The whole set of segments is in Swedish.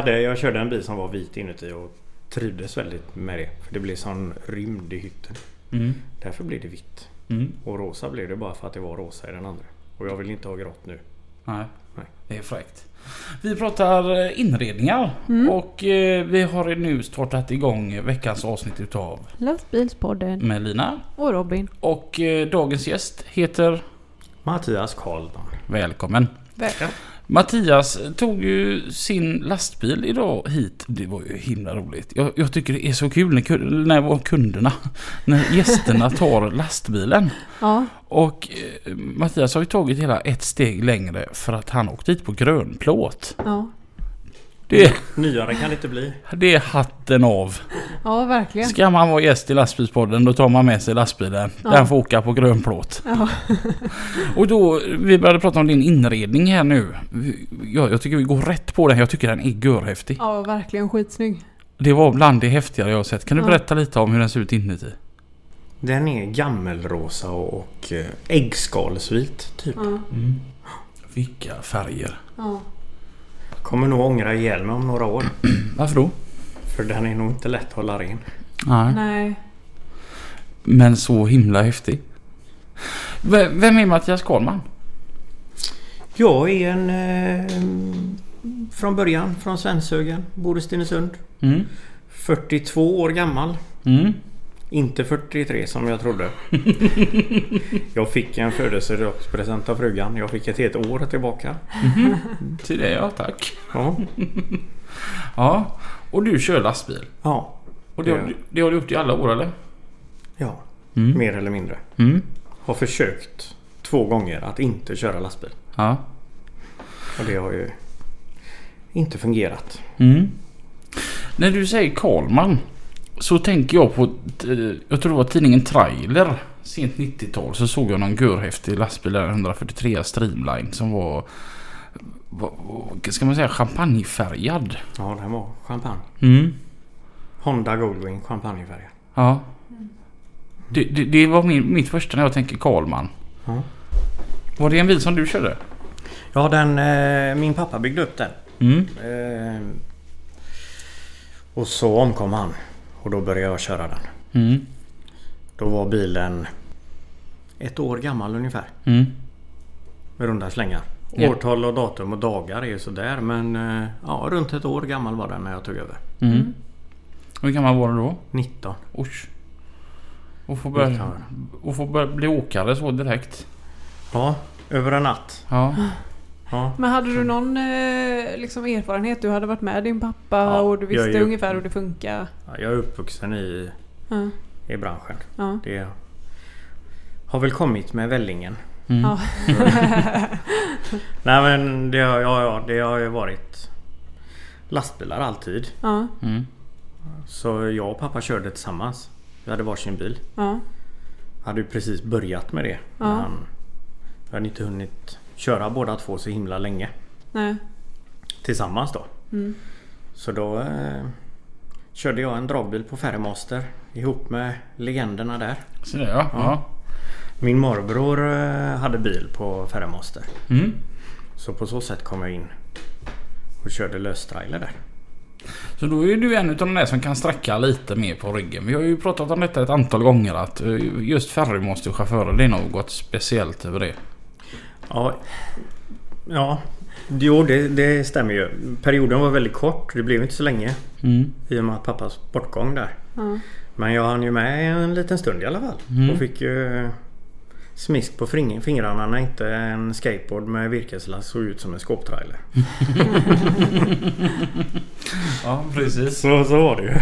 Hade, jag körde en bil som var vit inuti och trivdes väldigt med det. För det blev sån rymd i hytten. Mm. Därför blev det vitt. Mm. Och rosa blev det bara för att det var rosa i den andra. Och jag vill inte ha grått nu. Nej. Nej. Det är fräckt. Vi pratar eh, inredningar och eh, vi har nu startat igång veckans avsnitt utav Lastbilspodden med Lina. och Robin. Och eh, dagens gäst heter... Mattias Karlman. Välkommen. Välkommen. Mattias tog ju sin lastbil idag hit. Det var ju himla roligt. Jag, jag tycker det är så kul när, när kunderna, när gästerna tar lastbilen. Ja, Och eh, Mattias har ju tagit hela ett steg längre för att han åkte hit på grönplåt. ja. Det, Nyare kan det inte bli. det är hatten av. Ja, verkligen. Ska man vara gäst i lastbilspodden då tar man med sig lastbilen. Ja. Den får åka på grönplåt. Ja. Och då, vi började prata om din inredning här nu. Jag, jag tycker vi går rätt på den. Jag tycker den är görhäftig. ja, verkligen skitsnygg. Det var bland det häftigare jag har sett. Kan du Ja. berätta lite om hur den ser ut inuti? Den är gammelrosa och, eh, äggskalsvit typ. Ja, Vilka färger. ja. Kommer nog ångra ihjäl mig om några år. Varför då? För den är nog inte lätt att hålla ren. Nej. Nej. Men så himla häftig. V- Vem är Mattias Karlman? Jag är en... Eh, från början från Svenshögen. Bor i Stenungsund. Mm. 42 år gammal. Mm. Inte 43 som jag trodde. jag fick en födelsedagspresent av frugan. Jag fick ett helt år tillbaka. Till det ja, tack. Ja. Ja. Och du kör lastbil. Ja. Och det, har, Ja. du- det har du gjort i alla år eller? ja. Mm. Mer eller mindre. Mm. Har försökt två gånger att inte köra lastbil. Ja. Och det har ju inte fungerat. Mm. När du säger Karlman så tänker jag på, eh, jag tror det var tidningen Trailer sent 90-tal så såg jag någon görhäftig lastbil där, 143 Streamline som var, ska man säga, champagnefärgad. Ja, den var champagne. Mm. Honda Goldwing champagnefärgad. Ja. Det, det, det var min, mitt första när jag tänker Karlman. Ja. Var det en bil som du körde? Ja, den, eh, min pappa byggde upp den. Mm. Eh, och så omkom han. Och då började jag köra den. Mm. Då var bilen ett år gammal ungefär. Mm. Med runda slängar. Ja. Årtal och datum och dagar är ju sådär men eh, ja, runt ett år gammal var den när jag tog över. Mm. Hur gammal var du då? 19. Oj. Och få börja, och få börja bli åkare så direkt. Ja, över en natt. Ja. Ja. Men hade du någon eh, liksom erfarenhet? Du hade varit med din pappa Ja, och du visste ju- ungefär hur det funkar. Ja, Jag är uppvuxen i, Ja. i branschen. Ja. Det har väl kommit med vällingen. Mm. Ja. Nej men det har, ja, ja, det har ju varit lastbilar alltid. Ja. Mm. Så jag och pappa körde tillsammans. Vi hade varsin bil. Ja. Hade ju precis börjat med det. Ja. Men han, vi hade inte hunnit köra båda två så himla länge. Nej. Tillsammans då. Mm. Så då eh, körde jag en dragbil på Ferrymaster ihop med legenderna där. Så det ja. ja. Min morbror eh, hade bil på Ferrymaster. Mm. Så på så sätt kom jag in och körde löstrailer där. Så då är du en av de där som kan sträcka lite mer på ryggen. Vi har ju pratat om detta ett antal gånger att eh, just ferrymasterchaufförer det är något speciellt över det. Ja, ja jo det, det stämmer ju. Perioden var väldigt kort. Det blev inte så länge Mm. i och med att pappas bortgång där. Ja. Men jag hann ju med en liten stund i alla fall. Mm. Och fick ju smisk på fingrarna när inte en skateboard med virkeslass såg ut som en skåptrailer. Ja precis. Så, så var det ju.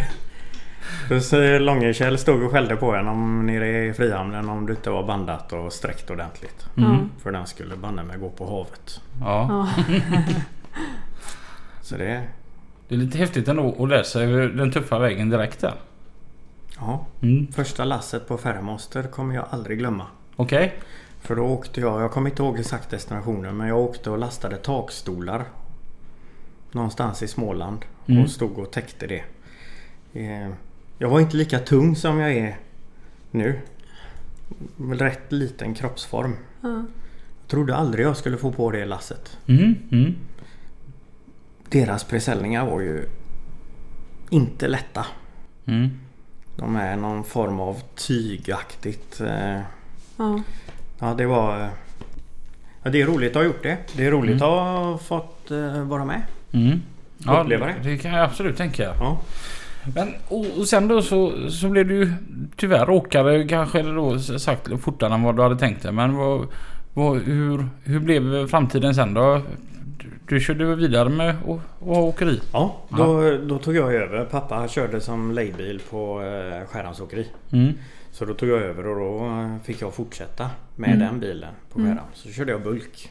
Så Långekärl stod och skällde på en om nere i Frihamnen om du inte var bandat och sträckt ordentligt. Mm. För den skulle banne mig gå på havet. Ja. Så det... Det är lite häftigt ändå att lära sig den tuffa vägen direkt där. Ja. Mm. Första lasset på Färmoster kommer jag aldrig glömma. Okej. För då åkte jag, jag kommer inte ihåg exakt destinationen, men jag åkte och lastade takstolar. Någonstans i Småland. Mm. Och stod och täckte det. Jag var inte lika tung som jag är nu. Med Rätt liten kroppsform. Ja. Jag trodde aldrig jag skulle få på det lasset. Mm. Mm. Deras presäljningar var ju inte lätta. Mm. De är någon form av tygaktigt. eh, Ja. Ja det var... eh, Ja, det är roligt att ha gjort det. Det är roligt att ha fått eh, vara med. Mm. Ja, Uppleva det. det kan jag absolut tänka. Ja. Men, och, och sen då så, så blev du tyvärr åkare kanske eller då sagt fortare än vad du hade tänkt dig. Men vad, vad, hur, hur blev framtiden sen då? Du, du körde vidare med och, och åkeri? Ja, då, då tog jag över. Pappa körde som lejbil på eh, Skärhamns åkeri. Mm. Så då tog jag över och då eh, fick jag fortsätta med Mm. den bilen på Mm. Skärhamn. Så körde jag bulk.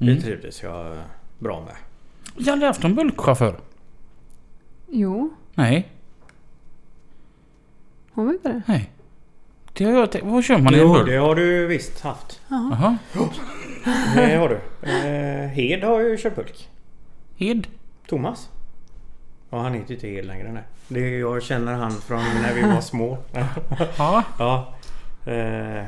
Mm. Det trivdes jag bra med. Jag har aldrig haft någon bulkchaufför. Jo, Nej, har vi inte det? nej. Det har jag tänkt. Vad kör man i en Jo, det har du visst haft. Jaha. Jaha. Det har du. Eh, Hed har ju kört bulk. Hed? Thomas. Ja, han heter inte Hed längre. Nej. Det, jag känner han från när vi var små. Ja. ja. Eh,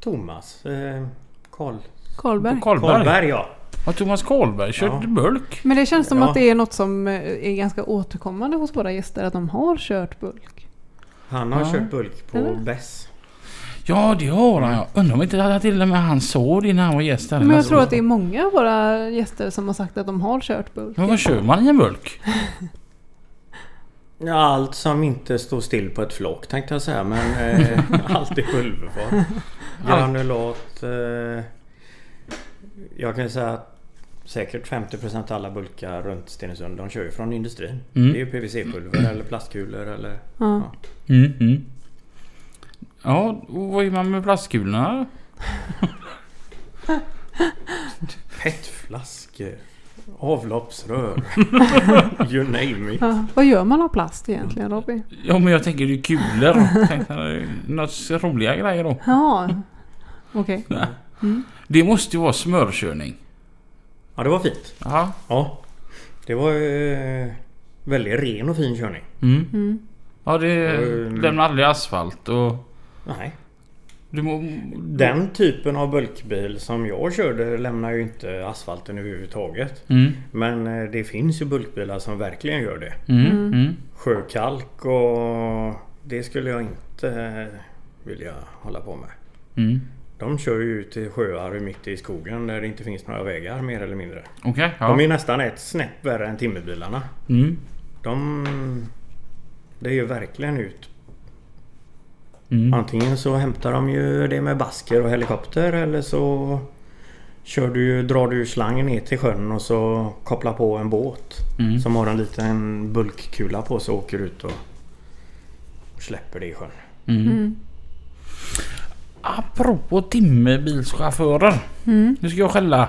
Thomas. Eh, Karl. Karlberg. Karlberg. Karlberg ja. Ja, Thomas Karlberg körde Ja. bulk. Men det känns som Ja. att det är något som eh, är ganska återkommande hos våra gäster. Att de har kört bulk. Han har Ja. kört bulk på Eller? Bess. Ja, det har han. Jag undrar om inte det till och med han så innan han var gäst här. Men jag tror att det är många av våra gäster som har sagt att de har kört bulk. Men vad kör man i en bulk? Ja, allt som inte står still på ett flak tänkte jag säga. Men eh, allt i pulverform. Granulat. Eh, jag kan säga att säkert 50% av alla bulkar runt Stenungsund de kör ju från industrin. Mm. Det är ju PVC-pulver eller plastkulor eller... Ja. Mm, mm. Ja, och vad gör man med plastkulorna? PET-flaskor. Avloppsrör. you name it. Ja. Vad gör man av plast egentligen Robin? Ja, men jag tänker det är kulor. Eh, Något roliga grejer då. Ja, okej. Nej. Mm. Det måste ju vara smörkörning. Ja, det var fint. Ja. Ja. Det var eh, väldigt ren och fin körning. Mm. Mm. Ja, det Mm. lämnar aldrig asfalt och... Nej. Du må... Den typen av bulkbil som jag körde lämnar ju inte asfalten överhuvudtaget. Mm. Men eh, det finns ju bulkbilar som verkligen gör det. Mm. Mm. Mm. Sjökalk och det skulle jag inte eh, vilja hålla på med. Mm. De kör ju ut till sjöar mitt i skogen där det inte finns några vägar mer eller mindre. Okej, ja. De är nästan ett snäpp värre än timmerbilarna. Mm. De... Det är ju verkligen ut. Mm. Antingen så hämtar de ju det med basker och helikopter eller så kör du drar du slangen ner till sjön och så kopplar på en båt Mm. som har en liten bulkkula på sig och åker ut och och släpper det i sjön. Mm. Mm. Apropå timmerbilschaufförer. Mm. Nu ska jag skälla.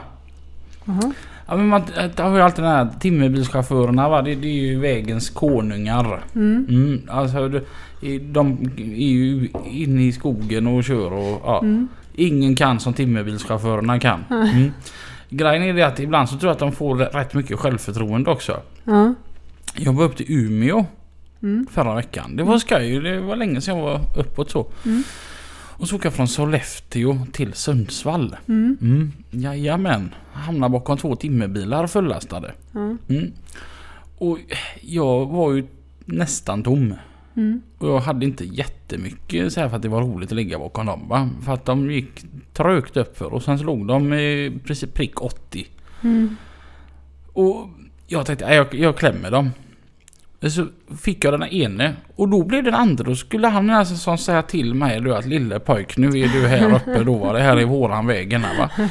Jaha. Ja, men man det har ju alltid den här timmerbilschaufförerna va. Det, det är ju vägens konungar. Mm. Mm, alltså de är ju inne i skogen och kör och ja. Mm. Ingen kan som timmerbilschaufförerna kan. Mm. Grejen är det att ibland så tror jag att de får rätt mycket självförtroende också. Ja. Jag var upp till Umeå Mm. förra veckan. Det var skoj. Det var länge sedan jag var uppåt så. Mm. Och så åkte jag från Sollefteå till Sundsvall. Mm. Mm. Jajamän. Hamnade bakom två timmerbilar fullastade. Ja. Mm. Och jag var ju nästan tom. Mm. Och jag hade inte jättemycket så här för att det var roligt att ligga bakom dem va. För att de gick trögt upp för och sen så låg de i precis prick 80. Mm. Och jag tänkte "Nej, jag, jag klämmer dem. Så fick jag den ene och då blev den andra. Då skulle han som säga till mig då att lille pojk nu är du här uppe då va. Det här är våran vägen här va.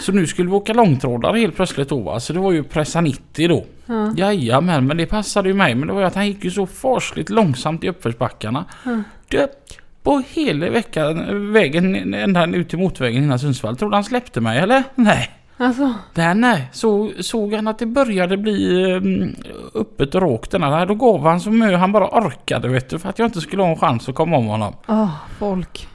Så nu skulle vi åka långtradare helt plötsligt då va. Så det var ju pressa 90 då. Ja. Jajamän men det passade ju mig. Men det var ju att han gick ju så fasligt långsamt i uppförsbackarna. Ja. Det, på hela veckan, vägen ända ut till motorvägen innan Sundsvall. Trodde han släppte mig eller? Nej. Alltså, Nej, nej. Så, såg han att det började bli um, öppet och råkt den här, då gav han så mycket han bara orkade vet du. För att jag inte skulle ha en chans att komma om honom. åh, folk.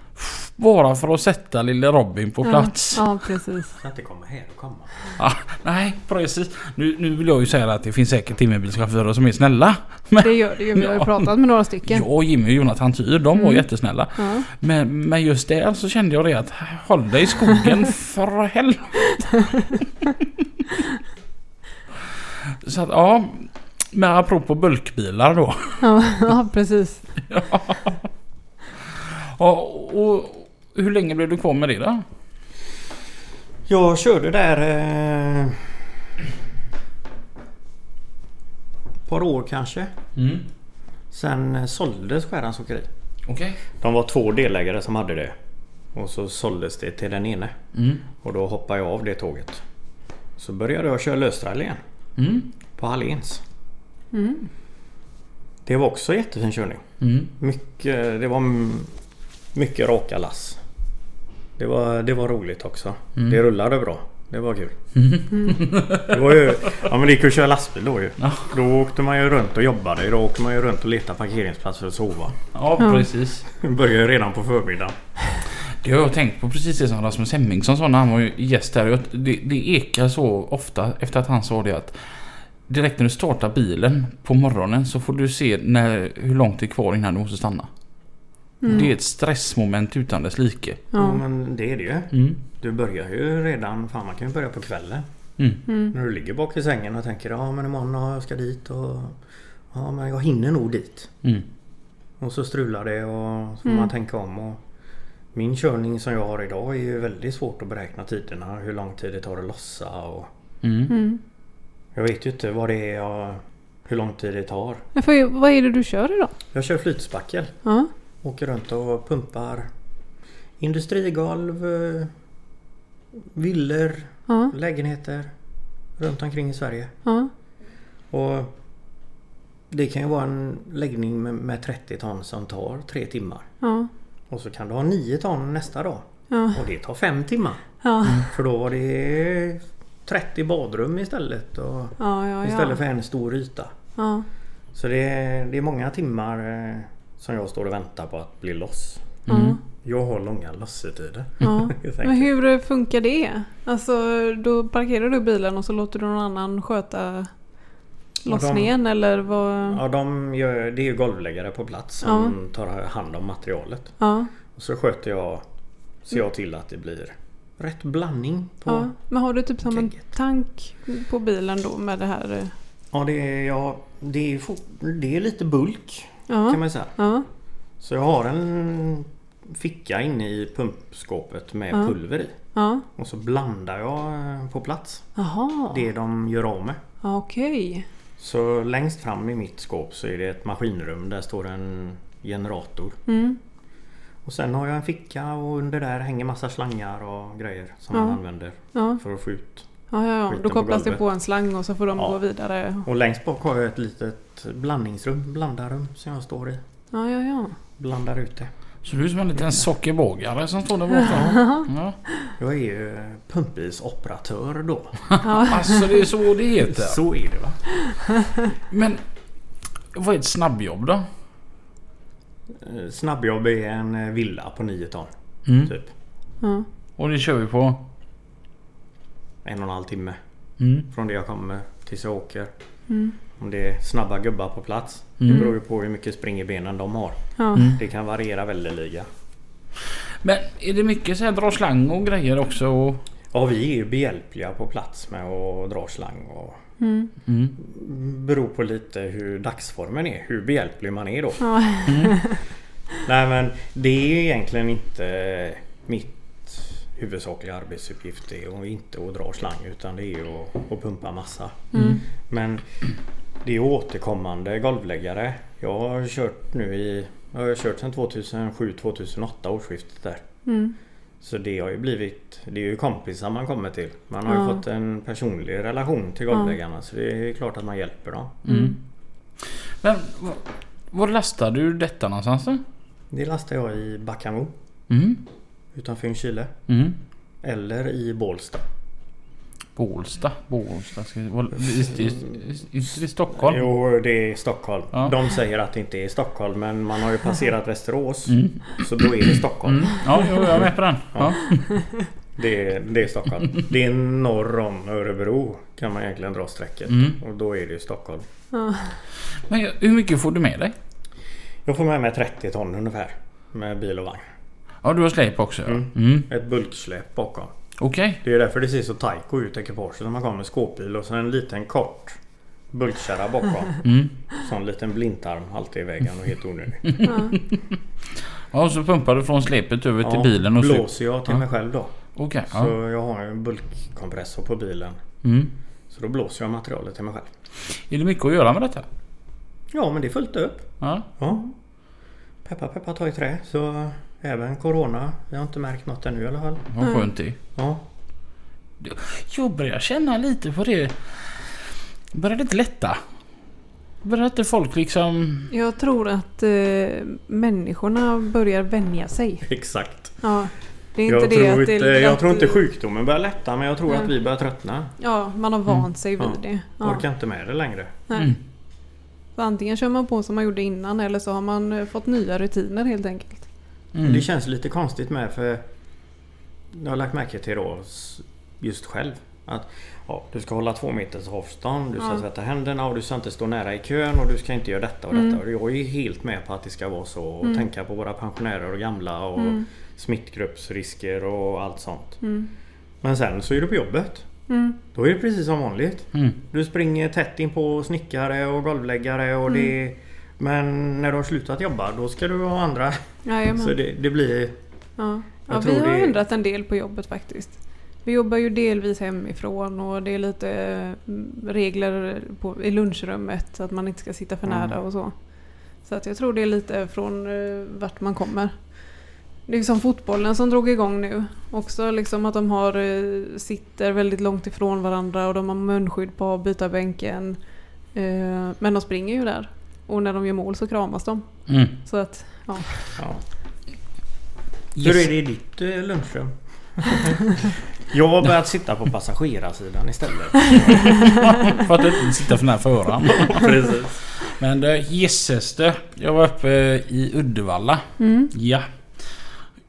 Bara för att sätta lille Robin på plats. Ja, ja precis. Så att det kommer här och komma. Ja, nej, precis. Nu, nu vill jag ju säga att det finns säkert timmerbilschaufförer som är snälla. Men Det gör det ju. Vi har ju Ja. pratat med några stycken. jag, Jimmy och Jonathan Tyr, de var Mm. jättesnälla. Ja. Men, men just där så kände jag det att håll dig i skogen för helvete. så att ja, men apropå bulkbilar då. Ja, ja, precis. Och, och hur länge blev du kvar med det då? Jag körde där... Eh, ett par år kanske. Mm. Sen eh, såldes Skärans Åkeri. Okej. De var två delägare som hade det. Och så såldes det till den ene. Mm. Och då hoppade jag av det tåget. Så började jag köra löstrall igen. Mm. På Halléns. Mm. Det var också jättefin körning. Mm. Mycket, det var mycket raka lass. Det var, det var roligt också. Mm. Det rullade bra. Det var kul. Det var ju, ja men det gick ju att köra lastbil då ju. Ja. Då åkte man ju runt och jobbade. Då åker man ju runt och letar parkeringsplats för att sova. Ja, precis. Började ju redan på förmiddagen. Det har jag tänkt på precis det som Rasmus Hemmingsson sa när han var gäst där. Det, det ekar så ofta efter att han sa det att direkt när du startar bilen på morgonen så får du se när, hur långt det är kvar innan du måste stanna. Mm. Det är ett stressmoment utan dess like. Ja. Ja. men det är det ju. Mm. Du börjar ju redan, fan man kan ju börja på kvällen. Mm. Mm. När du ligger bak i sängen och tänker ja men imorgon ja, jag ska dit och ja men jag hinner nog dit. Mm. Och så strular det och så får Mm. man tänka om. Och min körning som jag har idag är ju väldigt svårt att beräkna tiderna. Hur lång tid det tar att lossa och Mm. Mm. jag vet ju inte vad det är jag, hur lång tid det tar. Men för, vad är det du kör idag? Jag kör flytspackel. Ja. Åker runt och pumpar industrigolv, eh, villor, Ja. lägenheter runt omkring i Sverige. Ja. Och det kan ju vara en läggning med, med 30 ton som tar 3 timmar. Ja. Och så kan du ha 9 ton nästa dag. Och det tar 5 timmar. För då var det 30 badrum istället. Och istället för en stor yta. Så det är, det är många timmar eh, som jag står och väntar på att bli loss. Ja. Jag har långa lossetider. Ja. Men hur funkar det? Alltså då parkerar du bilen och så låter du någon annan sköta lossningen eller vad? Ja, de gör, det är ju golvläggare på plats som tar hand om materialet. Ja. Och så sköter jag, ser jag till att det blir rätt blandning på... ja. Men har du typ som en tank på bilen då med det här? eh? Ja, det är, ja, det är, det är lite bulk kan Ja. man säga. Ja. Så jag har en ficka inne i pumpskåpet med Ja. pulver i. Och så blandar jag eh, på plats Jaha. det de gör av med. Okej. Så längst fram i mitt skåp så är det ett maskinrum. Där står en generator. Mm. Och sen har jag en ficka och under där hänger massa slangar och grejer som man använder för att få ut. Ja, ja, ja. Då på kopplas det på en slang och så får de Ja. gå vidare. Och längst bak har jag ett litet blandningsrum, blandarrum som jag står i. Ja, ja, ja. Blandar ut det. Så du är som en liten sockerbågare som står där borta. Ja. Jag är ju pumpbisoperatör då. Alltså det är så det heter. Så är det va. Men vad är ett snabbjobb då? Eh, Snabbjobb är en eh, villa på 9 ton. Mm. Typ. Ja. Och det kör vi på? En och en halv timme Mm. från det jag kommer tills jag åker. Mm. Om det är snabba gubbar på plats. Mm. Det beror ju på hur mycket spring i benen de har. Ja. Mm. Det kan variera väldeliga. Men är det mycket så här dra slang och grejer också? Och... Ja, vi är ju behjälpliga på plats med att dra slang. Och Mm. Mm. beror på lite hur dagsformen är. Hur behjälplig man är då. Ja. Nej men det är ju egentligen inte mitt huvudsakliga arbetsuppgift. Är ju inte att dra slang utan det är att, att pumpa massa. Mm. Men Det är återkommande golvläggare. Jag har kört nu i... Jag har kört sedan 2007-2008 årsskiftet där. Mm. Så det har ju blivit... Det är ju kompisar man kommer till. Man har Ja. ju fått en personlig relation till golvläggarna. Så det är klart att man hjälper dem. Mm. Men var, var lastar du detta någonstans då? Det lastar jag i Backamo Mm. Utanför Ljungskile. Mm. Eller i Bålsta. Bålsta. Bålsta. Ska inte det Stockholm? Jo, det är Stockholm. Ja. De säger att det inte är Stockholm men man har ju passerat Västerås. Mm. Så då är det Stockholm. Mm. Ja, jo, jag är med på den. Ja. Det, är, det är Stockholm. Det är norr om Örebro kan man egentligen dra strecket. Mm. Och då är det ju Stockholm. Ja. Men hur mycket får du med dig? Jag får med mig 30 ton ungefär. Med bil och vagn. Ja, du har släp också. Ja. Mm. Mm. Ett bulksläp bakom. Okej. Det är därför det ser så taiko ut ekipaget när man kommer med skåpbil och så en liten kort bulkkärra bakom. Mm. Sån liten blindtarm alltid i vägen och helt onödig. Ja. Ja, och så pumpar du från släpet över till Ja, bilen och blåser jag till Ja. mig själv då. Okej. Så ja. jag har en bulkkompressor på bilen. Mm. Så då blåser jag materialet till mig själv. Är det mycket att göra med detta? Ja men det är fullt upp. Ja. Ja. Peppa peppa ta i trä. Så även Corona. Jag har inte märkt något ännu i alla fall. Vad Mm. skönt det Ja. Jag börjar känna lite på det. Börjar det inte lätta? Börjar inte folk liksom... Jag tror att eh, människorna börjar vänja sig. Exakt. Ja. Det är Jag, inte tror, det att inte, det är jag att- tror inte sjukdomen börjar lätta men jag tror Nej. att vi börjar tröttna. Ja, man har vant sig vid Ja. det. Ja. Orkar inte med det längre. Nej. Mm. Antingen kör man på som man gjorde innan eller så har man eh, fått nya rutiner helt enkelt. Mm. Det känns lite konstigt med för jag har lagt märke till då just själv att ja, du ska hålla två meters avstånd, du ska Ja. tvätta händerna och du ska inte stå nära i kön och du ska inte göra detta och Mm. detta. Och jag är helt med på att det ska vara så och Mm. tänka på våra pensionärer och gamla och Mm. smittgruppsrisker och allt sånt. Mm. Men sen så är du på jobbet. Mm. Då är det precis som vanligt. Mm. Du springer tätt in på snickare och golvläggare och Mm. det Men när du har slutat jobba då ska du ha andra. Jajamän. Så det, det blir... Ja, ja vi har det- ändrat en del på jobbet faktiskt. Vi jobbar ju delvis hemifrån och det är lite mm, regler på, i lunchrummet så att man inte ska sitta för Mm. nära och så. Så att jag tror det är lite från eh, vart man kommer. Det är som fotbollen som drog igång nu. Också liksom att de har, eh, sitter väldigt långt ifrån varandra och de har munskydd på att byta bänken. Eh, Men de springer ju där. Och när de gör mål så kramas de. Mm. Så att, ja. Ja. Yes. Hur är det i ditt eh, lunchrum? jag har börjat sitta på passagerarsidan istället. För att inte sitta för nära föraren. Precis. Men det, gisses det. Jag var uppe i Uddevalla. Mm. Ja.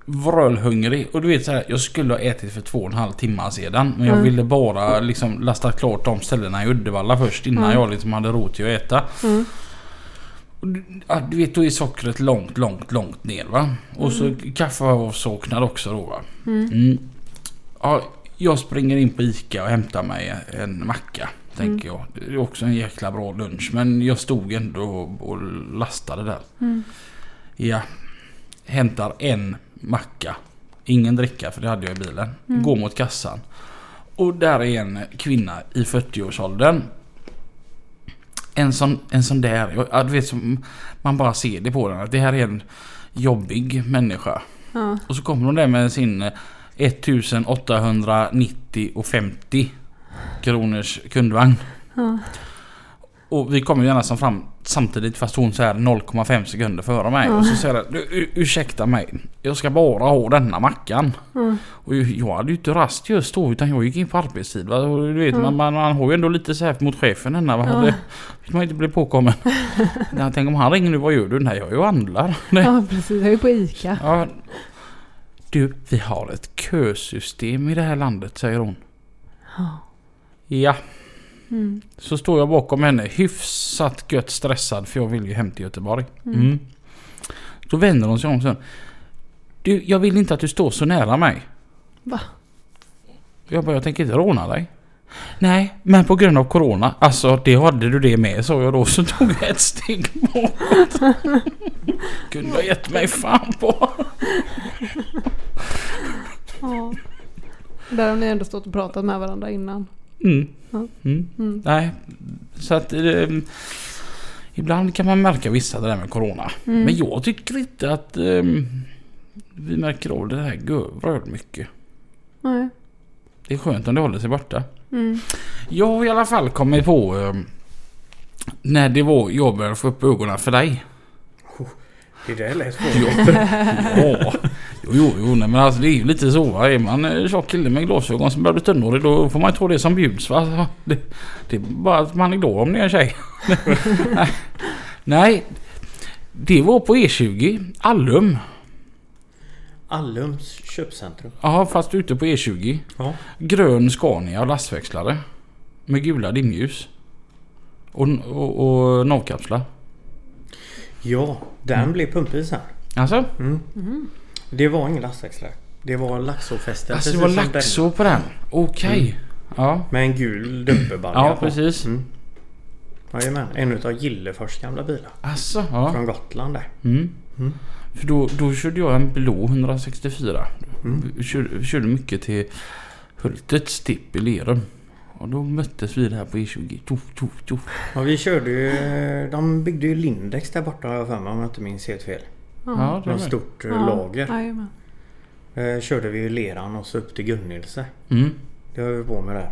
Vrölhungrig. Och du vet så här, jag skulle ha ätit för två och en halv timme sedan. Men jag Mm. ville bara liksom lasta klart de ställena i Uddevalla först innan Mm. jag liksom hade ro till att äta. Mm. Ja, du vet då är sockret långt, långt, långt ner va. Och så kaffeavsaknad också då va. Mm. Mm. Ja, jag springer in på ICA och hämtar mig en macka. Tänker jag. Det är också en jäkla bra lunch. Men jag stod ändå och, och lastade där. Mm. Ja. Hämtar en macka. Ingen dricka för det hade jag i bilen. Mm. Går mot kassan. Och där är en kvinna i 40-årsåldern. En sån, en sån där. ja, Du vet som man bara ser det på den. Att det här är en jobbig människa. Ja. Och så kommer hon där med sin eh, 1890 och 50 kronors kundvagn. Ja. Och vi kommer ju som fram samtidigt fast hon här 0,5 sekunder före mig. Ja. Och så säger jag "Du, ur- ursäkta mig. Jag ska bara ha denna mackan. Ja. Och jag hade ju inte rast just då utan jag gick in på arbetstid. Va? Och du vet, Ja. man, man, man har ju ändå lite så här mot chefen henne. Va? Ja. Det vill man inte bli påkommen. jag tänker om han ringer nu, vad gör du? Nej jag är ju handlar. Ja precis, jag är på ICA. Ja. Du, vi har ett kösystem i det här landet, säger hon. Ja. Mm. så står jag bakom henne hyfsat gött stressad för jag vill ju hem till Göteborg. Mm. Mm. Då vänder hon sig om sen. Du, jag vill inte att du står så nära mig. Va? Jag bara, jag tänker inte råna dig. Nej, men på grund av Corona. Alltså, det hade du det med, sa jag då. Så tog jag ett steg bakåt. Kunde ha gett mig fan på. Ja. Där har ni ändå stått och pratat med varandra innan. Mm. Ja. Mm. Mm. Nej, så att... Eh, ibland kan man märka vissa det där med Corona. Mm. Men jag tycker inte att eh, vi märker av det här rör mycket. Nej. Det är skönt om det håller sig borta. Mm. Jag har i alla fall kommit på eh, när det var jag började få upp ögonen för dig. Det där lät svårt. ja. Jo, jo nej, men alltså det är ju lite så. Va? Är man en tjock kille med glasögon som börjar bli tunnhårig då får man ju ta det som bjuds. Va? Det, det är bara att man är glad om det är en tjej. nej. nej, det var på E20, Allum. Allums köpcentrum. Ja, fast ute på E20. Ja. Grön Scania lastväxlare. Med gula dimljus. Och, och, och navkapslar. Ja, den blev pumpig sen. Alltså? Mm. Mm. Det var ingen lastväxlare. Det var Laxå-fäste. Alltså det var Laxå på den? Okej. Mm. Ja. Med en gul dumperbalja Ja, på. precis. Mm. Jajamän, en utav Gillefors gamla bilar. Alltså, ja. Från Gotland där. Mm. Mm. För då, då körde jag en blå 164. Mm. Körde, körde mycket till Hultets tipp i Lerum. Och då möttes vi där på E20. Tuff, tuff, tuff. Ja, vi körde ju... De byggde ju Lindex där borta har jag för mig om jag inte minns helt fel. Ja, det var Något stort eh, Ja. lager. Jajamän. Eh, körde vi ju Leran och så upp till Gunnilse. Mm. Det har vi på med där.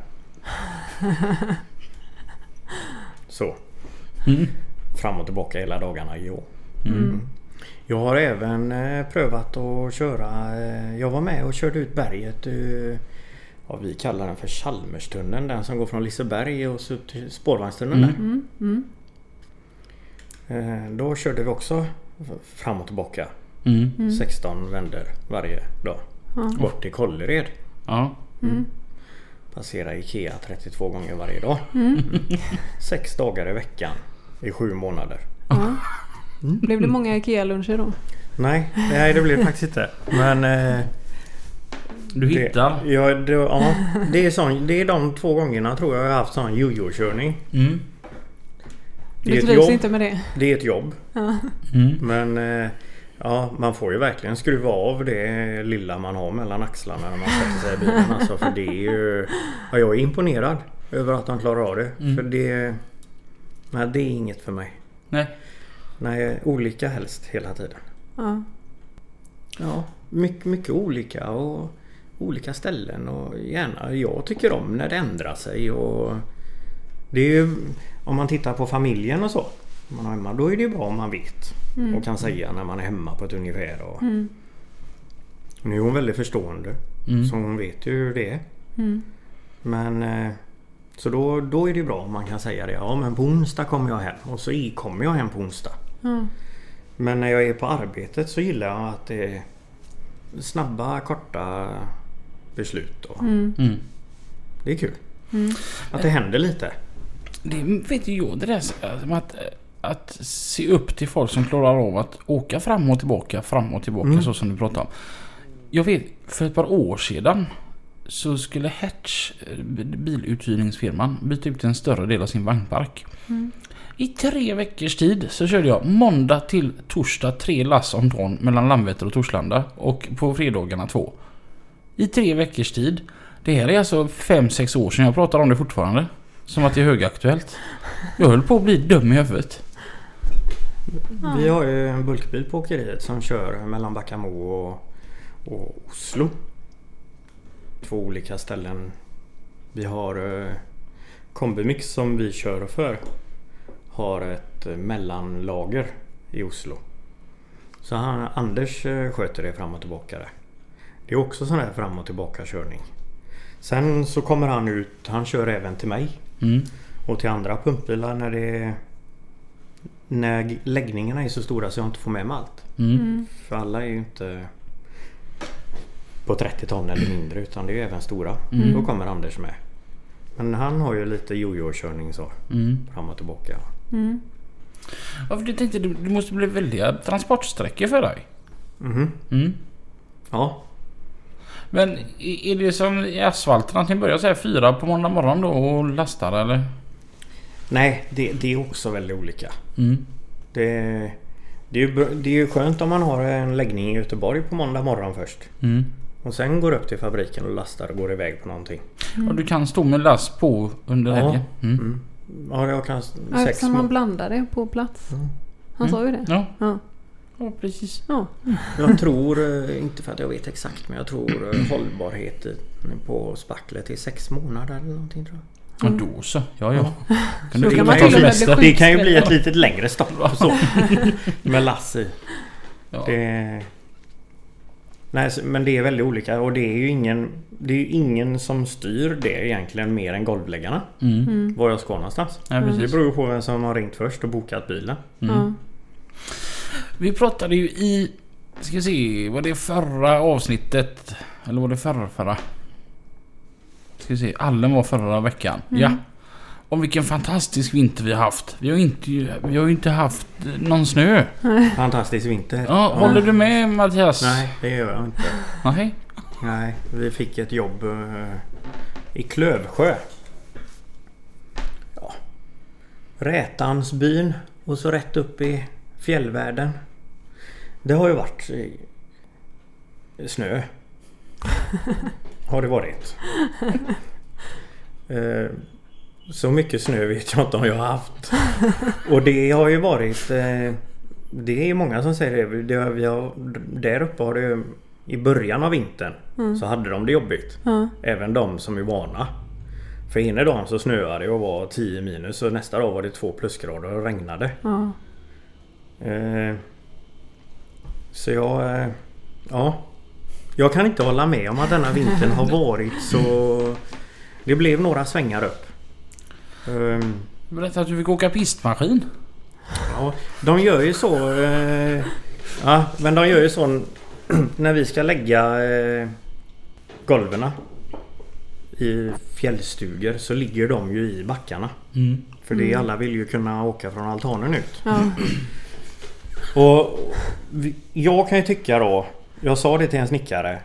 Så. Mm. Fram och tillbaka hela dagarna, ja. Mm. Jag har även eh, prövat att köra... Eh, jag var med och körde ut berget. Eh, ja, vi kallar den för Chalmerstunneln. Den som går från Liseberg och så upp till spårvagnstunneln Mm. Mm. Mm. där. Eh, då körde vi också fram och tillbaka. Mm. Mm. 16 vänder varje dag. Ja. Bort till Kållered. Ja. Mm. Passera IKEA 32 gånger varje dag. Mm. Sex dagar i veckan i sju månader. Ja. Blev det många IKEA-luncher då? Nej, nej det blev det faktiskt inte. Men... Eh, Du hittar. Det, ja, det, ja, det, är sån, det är de två gångerna tror jag jag har haft sån jojo-körning. Mm. Det är Du ett trivs jobb. inte med det? Det är ett jobb. Ja. Mm. Men eh, ja, man får ju verkligen skruva av det lilla man har mellan axlarna när man sätter sig i bilen. Alltså, för det är ju... Ja, jag är imponerad över att de klarar av det. Mm. För det... Nej, det är inget för mig. Nej. Nej, olika helst hela tiden. Ja. Ja, mycket, mycket olika och olika ställen och gärna. Jag tycker om när det ändrar sig och det är ju om man tittar på familjen och så. Om man är hemma, då är det ju bra om man vet Mm. och kan säga när man är hemma på ett ungefär. Och, Mm. nu är hon väldigt förstående Mm. så hon vet ju hur det är. Mm. Men eh, så då, då är det bra om man kan säga det. Ja men på onsdag kommer jag hem och så i- kommer jag hem på onsdag. Men när jag är på arbetet så gillar jag att det är snabba, korta beslut. Och Mm. Mm. Det är kul. Mm. Att det händer lite. Det vet ju jag det där som att, att se upp till folk som klarar av att åka fram och tillbaka, fram och tillbaka Mm. så som du pratar om. Jag vet för ett par år sedan så skulle Hertz, eh, biluthyrningsfirman, byta ut en större del av sin vagnpark. Mm. I tre veckors tid så körde jag måndag till torsdag tre lass om dagen mellan Landvetter och Torslanda och på fredagarna två. I tre veckors tid. Det här är alltså fem sex år sedan jag pratar om det fortfarande. Som att det är högaktuellt. Jag höll på att bli dum i huvudet. Ja. Vi har ju en bulkbil på åkeriet som kör mellan Backamo och, och Oslo. Två olika ställen. Vi har eh, Kombimix som vi kör för. Har ett eh, mellanlager i Oslo. Så han, Anders eh, sköter det fram och tillbaka där. Det är också sån här fram och tillbaka körning. Sen så kommer han ut. Han kör även till mig. Mm. Och till andra pumpbilar när det När läggningarna är så stora så jag inte får med mig allt. Mm. Mm. För alla är ju inte på 30 ton eller mindre utan det är ju även stora. Mm. Då kommer Anders med. Men han har ju lite jojo-körning så. Mm. Fram och tillbaka. Mm. Ja, för du tänkte det måste bli väldiga transportsträckor för dig. Mhm. Mm. Ja. Men är det som i asfalten att ni börjar säga fyra på måndag morgon då och lastar eller? Nej, det, det är också väldigt olika. Mm. Det, det, är ju, det är ju skönt om man har en läggning i Göteborg på måndag morgon först. Mm. Och sen går upp till fabriken och lastar och går iväg på någonting. Och du kan stå med last på under Ja. helgen? Mm. Mm. Ja, jag kan Ja, sex Kan man blanda det på plats? Mm. Han sa ju det. Ja. Ja. Ja, precis. Ja. Jag tror, eh, inte för att jag vet exakt, men jag tror eh, hållbarheten på spacklet är sex månader eller någonting tror jag. Ja, då så. Ja, ja. Kan du kan sjuk. Det kan ju bli ett litet längre stopp så. Med lass i. Ja. Det... Nej, men det är väldigt olika och det är ju ingen Det är ju ingen som styr det egentligen mer än golvläggarna. Mm. Mm. Var jag ska någonstans. Ja, Det beror ju på vem som har ringt först och bokat bilen. Mm. Vi pratade ju i... Ska se, var det förra avsnittet? Eller var det förra förra? Ska se, Allen var förra veckan. Mm. Ja. Om vilken fantastisk vinter vi har haft. Vi har inte, vi har ju inte haft någon snö. Fantastisk vinter. Ja, Håller du med Mattias? Nej, det gör jag inte. Nej. Nej, vi fick ett jobb eh, i Klövsjö. Ja. Rätansbyn och så rätt upp i fjällvärlden. Det har ju varit snö. Har det varit. Eh, Så mycket snö vet jag inte om jag har haft. Och det har ju varit... eh, Det är ju många som säger det. det vi har, där uppe har det i början av vintern Mm. så hade de det jobbigt. Ja. Även de som är vana. För ena dagen så snöade det och var 10 minus och nästa dag var det 2 plusgrader och regnade. Ja. Eh, så jag... Eh, ja. Jag kan inte hålla med om att denna vintern har varit så... Det blev några svängar upp. Du berättade att du fick åka pistmaskin. Ja, de gör ju så. Eh, ja, men de gör ju så när vi ska lägga eh, golven i fjällstugor så ligger de ju i backarna. Mm. För det alla vill ju kunna åka från altanen ut. Ja. Och jag kan ju tycka då. Jag sa det till en snickare.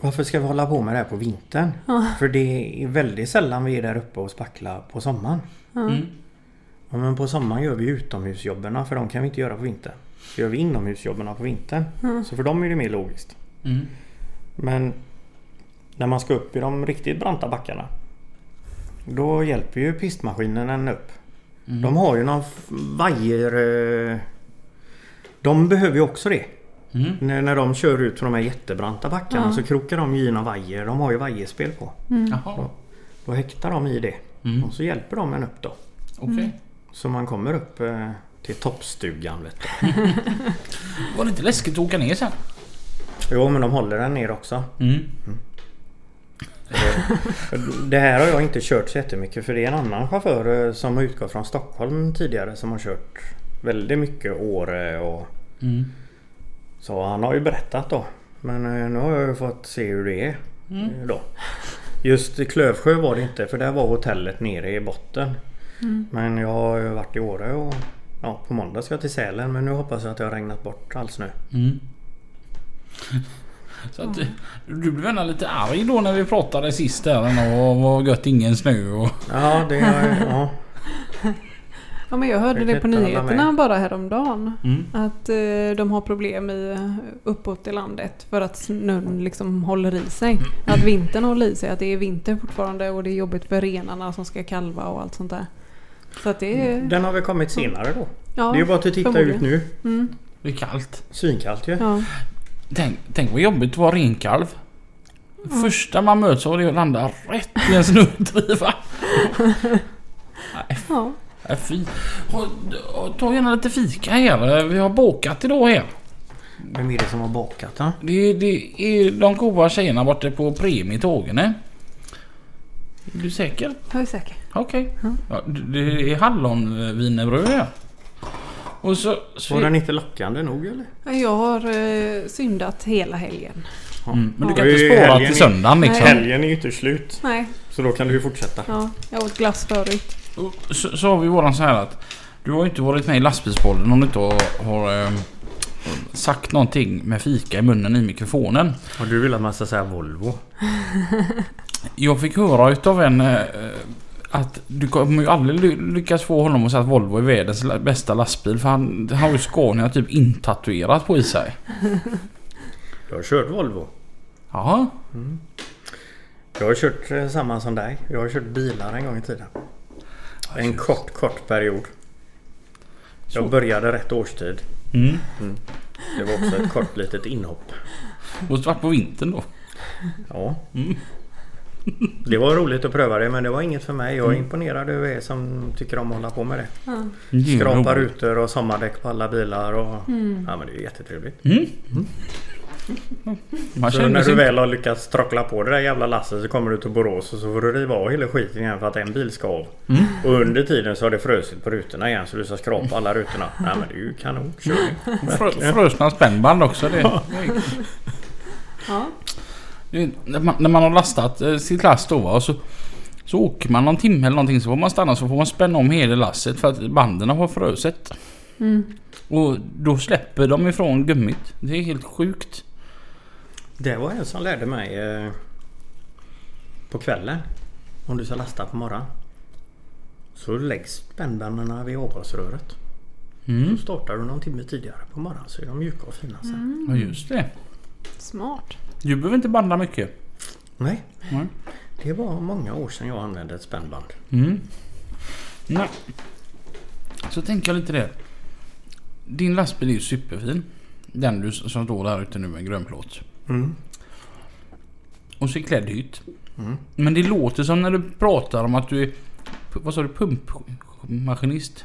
Varför ska vi hålla på med det här på vintern? Ja. För det är väldigt sällan vi är där uppe och spacklar på sommaren. Mm. Ja, men på sommaren gör vi utomhusjobben för de kan vi inte göra på vintern. Så gör vi inomhusjobben på vintern. Mm. Så för dem är det mer logiskt. Mm. Men när man ska upp i de riktigt branta backarna. Då hjälper ju pistmaskinen en upp. Mm. De har ju någon vajer... De behöver ju också det. Mm. När, när de kör ut från de här jättebranta backarna Ja. så krokar de ju i någon vajer. De har ju vajerspel på. Mm. Jaha. Då häktar de i det. Mm. Och så hjälper de en upp då. Okej. Så man kommer upp eh, till toppstugan vet du. Var det inte läskigt att åka ner sen? Jo men de håller den ner också. Mm. Eh, Det här har jag inte kört så jättemycket för det är en annan chaufför eh, som har utgått från Stockholm tidigare som har kört väldigt mycket Åre och Mm. så han har ju berättat då. Men eh, nu har jag ju fått se hur det är Mm. eh, då. Just i Klövsjö var det inte för där var hotellet nere i botten. Mm. Men jag har ju varit i Åre och ja, på måndag ska jag till Sälen men nu hoppas jag att det har regnat bort all snö. Mm. Så att, du blev ändå lite arg då när vi pratade sist där och vad gött ingen snö och... Ja, det har ja. ja men jag hörde Jag det på nyheterna bara häromdagen. Mm. Att eh, de har problem i, uppåt i landet för att snön liksom håller i sig. Att vintern håller i sig. Att det är vinter fortfarande och det är jobbigt för renarna som ska kalva och allt sånt där. Så att det är... Den har väl kommit senare då. Ja, det är ju bara att titta ut nu. Mm, Det är kallt. Svinkallt ju. ja. Tänk, tänk vad jobbigt att vara renkalv. Första man möts av det är att landa rätt i en snödriva. Nej, ja. Nej, fy. Ta gärna lite fika här. Vi har bakat idag här. Vem är det som har bakat då? Det, det är de goda tjejerna borta på Premie Tågene. Är du säker? Jag är säker. Okej. Ja. Ja, det är hallonvinerbröd här. Och så... så Var den inte lockande nog eller? Jag har eh, syndat hela helgen. mm, men du Ja. kan inte spara helgen till söndagen liksom. Nej. Helgen är ju inte slut. Nej, Så då kan du ju fortsätta. ja, jag åt glass förut. Så, så har vi våran så här att du har ju inte varit med i lastbilspodden om du inte har, har eh, sagt någonting med fika i munnen i mikrofonen. Och du vill att man ska säga Volvo? Jag fick höra utav en eh, att du kommer ju aldrig ly- lyckas få honom att säga att Volvo är världens bästa lastbil för han han har ju Scania typ intatuerat på i sig. Du har kört Volvo? Ja. Jag har kört eh, samma som dig. Jag har kört bilar en gång i tiden. En kort, kort period. Jag Så. började rätt årstid. Mm. Det var också ett kort litet inhopp. Måste varit på vintern då. Ja. Mm. Det var roligt att pröva det men det var inget för mig. Jag är Mm. imponerad över er som tycker om att hålla på med det. Ja. Skrapa rutor och sommardäck på alla bilar. Och... Mm. Ja men det är jättetrevligt. Mm. Man Så när du väl har lyckats trockla på det där jävla lasset så kommer du till Borås och så får du riva av hela skiten igen för att en bil ska av. Mm. Och under tiden så har det frusit på rutorna igen så du ska skrapa alla rutorna. Nej men det är ju kanon. Körning. Frö, frösna spännband också. Det, Ja. det, när, man, när man har lastat eh, sitt last då va, och så, så åker man någon timme eller någonting så får man stanna så får man spänna om hela lasset för att banden har frusit. Mm. Och då släpper de ifrån gummit. Det är helt sjukt. Det var en som lärde mig eh, på kvällen. Om du ska lasta på morgonen. Så läggs spännbanden vid avgasröret. Mm. Så startar du någon timme tidigare på morgonen så är de mjuka och fina sen. Ja just det. Smart. Du behöver inte banda mycket. Nej, Nej. det var många år sedan jag använde ett spännband. Mm. Nej. Så tänker jag lite det. Din lastbil är ju superfin. Den du som står där ute nu med grön plåt. Mm. Och så är klädd hytt. Mm. Men det låter som när du pratar om att du är... Vad sa du? Pumpmaskinist?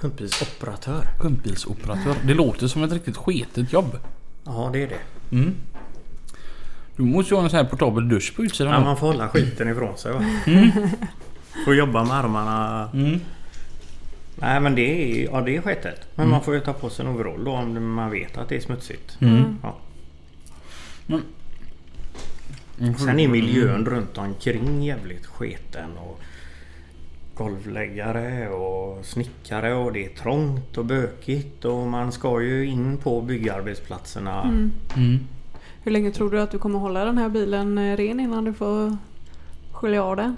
Pumpbilsoperatör. Pumpbilsoperatör. Det låter som ett riktigt sketet jobb. Ja, det är det. Mm. Du måste ju ha en sån här portabel dusch på utsidan. Ja, man får hålla skiten ifrån sig va. Mm. Får jobba med armarna. Mm. Nej men det är, ja, det är sketet. Men Mm. man får ju ta på sig en overall då om man vet att det är smutsigt. Mm. Ja. Mm. Sen är miljön runt omkring jävligt sketen. Och golvläggare och snickare och det är trångt och bökigt och man ska ju in på byggarbetsplatserna. Mm. Mm. Hur länge tror du att du kommer hålla den här bilen eh, ren innan du får skölja av den?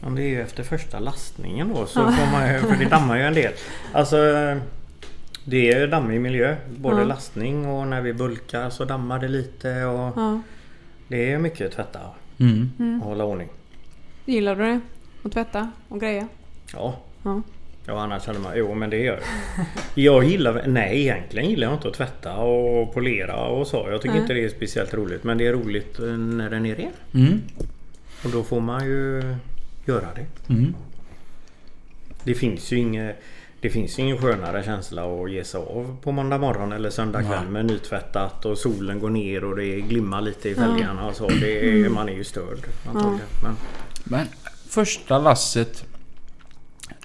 Ja, det är ju efter första lastningen då så får man ju, för det dammar ju en del. Alltså det är dammig miljö. Både Ja. lastning och när vi bulkar så dammar det lite och Ja. det är mycket att tvätta Mm. och hålla ordning. Gillar du det? Att tvätta och greja? Ja. Ja. Ja annars hade man... Jo men det gör jag. Jag gillar... Nej egentligen gillar jag inte att tvätta och polera och så. Jag tycker Nej. inte det är speciellt roligt. Men det är roligt eh, när den är ren. Mm. Och då får man ju göra det. Mm. Det finns ju inget... Det finns ju ingen skönare känsla att ge sig av på måndag morgon eller söndag kväll med nytvättat och solen går ner och det glimmar lite i fälgarna och så. Det är, man är ju störd antagligen. Men, Men första lasset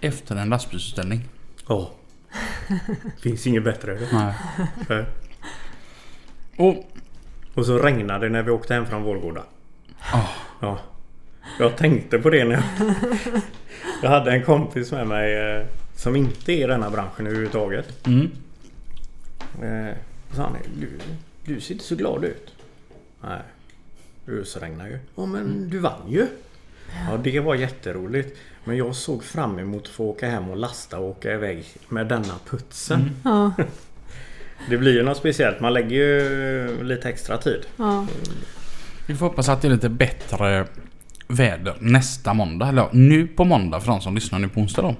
efter en lastbilsutställning. ja. finns inget bättre. Nej. Och... Och så regnade det när vi åkte hem från Vårgårda. ah, Ja. Jag tänkte på det när jag... Jag hade en kompis med mig eh, som inte är i denna branschen överhuvudtaget. mm. Eh, Så han du, du ser inte så glad ut. Nej. Det ösregnar ju. Ja men du vann ju. Ja det var jätteroligt. Men jag såg fram emot att få åka hem och lasta och åka iväg med denna putsen. Mm. Ja. Det blir ju något speciellt. Man lägger ju lite extra tid. ja. Vi får hoppas att det är lite bättre väder nästa måndag. Eller nu på måndag för de som lyssnar nu på onsdag då.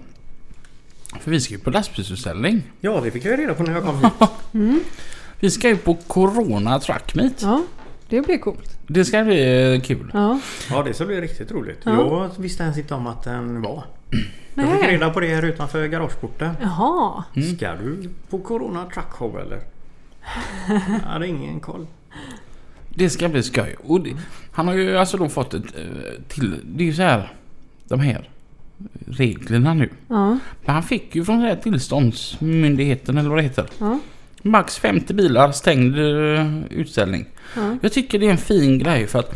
För vi ska ju på lastbilsutställning. Ja det fick jag ju reda på när jag kom hit. Vi ska ju på Corona Truck Meet. ja. Det blir coolt. Det ska bli eh, kul. Ja. Ja det ska bli riktigt roligt. Ja. Jag visste ens inte om att den var. Jag fick Nej. reda på det här utanför garageporten. Jaha. Mm. Ska du på Corona Truck Show eller? Jag hade ingen koll. Det ska bli skoj. Och det, han har ju alltså då fått ett eh, till... Det är ju så här... De här reglerna nu. Ja. Men han fick ju från den här tillståndsmyndigheten eller vad det heter. Ja. Max 50 bilar, stängd eh, utställning. Ja. Jag tycker det är en fin grej för att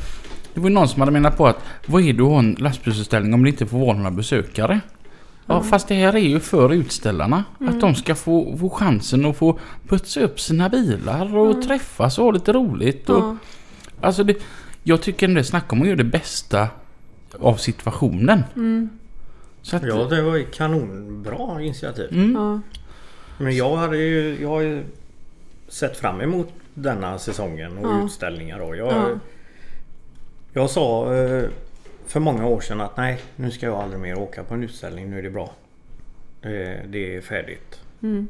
det var någon som hade menat på att vad är det att ha en lastbilsutställning om det inte får vara några besökare? Ja, Ja. fast det här är ju för utställarna. Mm. Att de ska få, få chansen att få putsa upp sina bilar och Mm. träffas och ha lite roligt. Och, Ja. Alltså det, jag tycker ändå det snackar om att göra det bästa av situationen. Så att, Ja det var ju kanonbra initiativ. mm, Ja. Men jag hade ju, jag har ju sett fram emot denna säsongen och Ja. utställningar. Och jag, Ja. jag sa eh, för många år sedan att nej, nu ska jag aldrig mer åka på en utställning. Nu är det bra. Det, det är färdigt. Mm.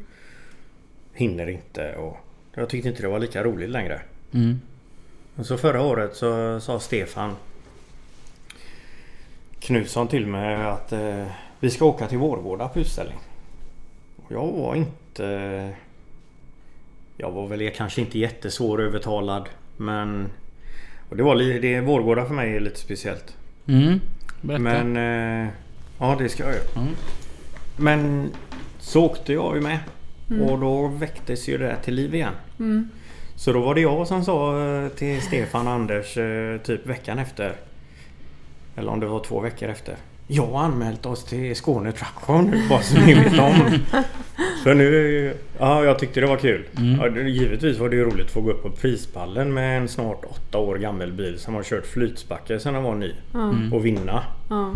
Hinner inte och jag tyckte inte det var lika roligt längre. Mm. Och så förra året så sa Stefan Knutsson till mig att eh, vi ska åka till Vårgårda på utställning. Och jag var inte... Jag var väl kanske inte jättesvår övertalad men... Och det var det, Vårgårda för mig är lite speciellt. Mm. Berätta. Men... Eh, ja det ska jag göra. Mm. Men så åkte jag ju med. Mm. Och då väcktes ju det där till liv igen. Mm. Så då var det jag som sa eh, till Stefan och Anders eh, typ veckan efter. Eller om det var två veckor efter. Jag har anmält oss till Skåne Truck nu bara så ni vet om. Så nu... Ja, jag tyckte det var kul. Mm. Ja, givetvis var det ju roligt att få gå upp på prispallen med en snart åtta år gammal bil som har kört flytspackel sedan den var ny. Mm. Och vinna. Ja.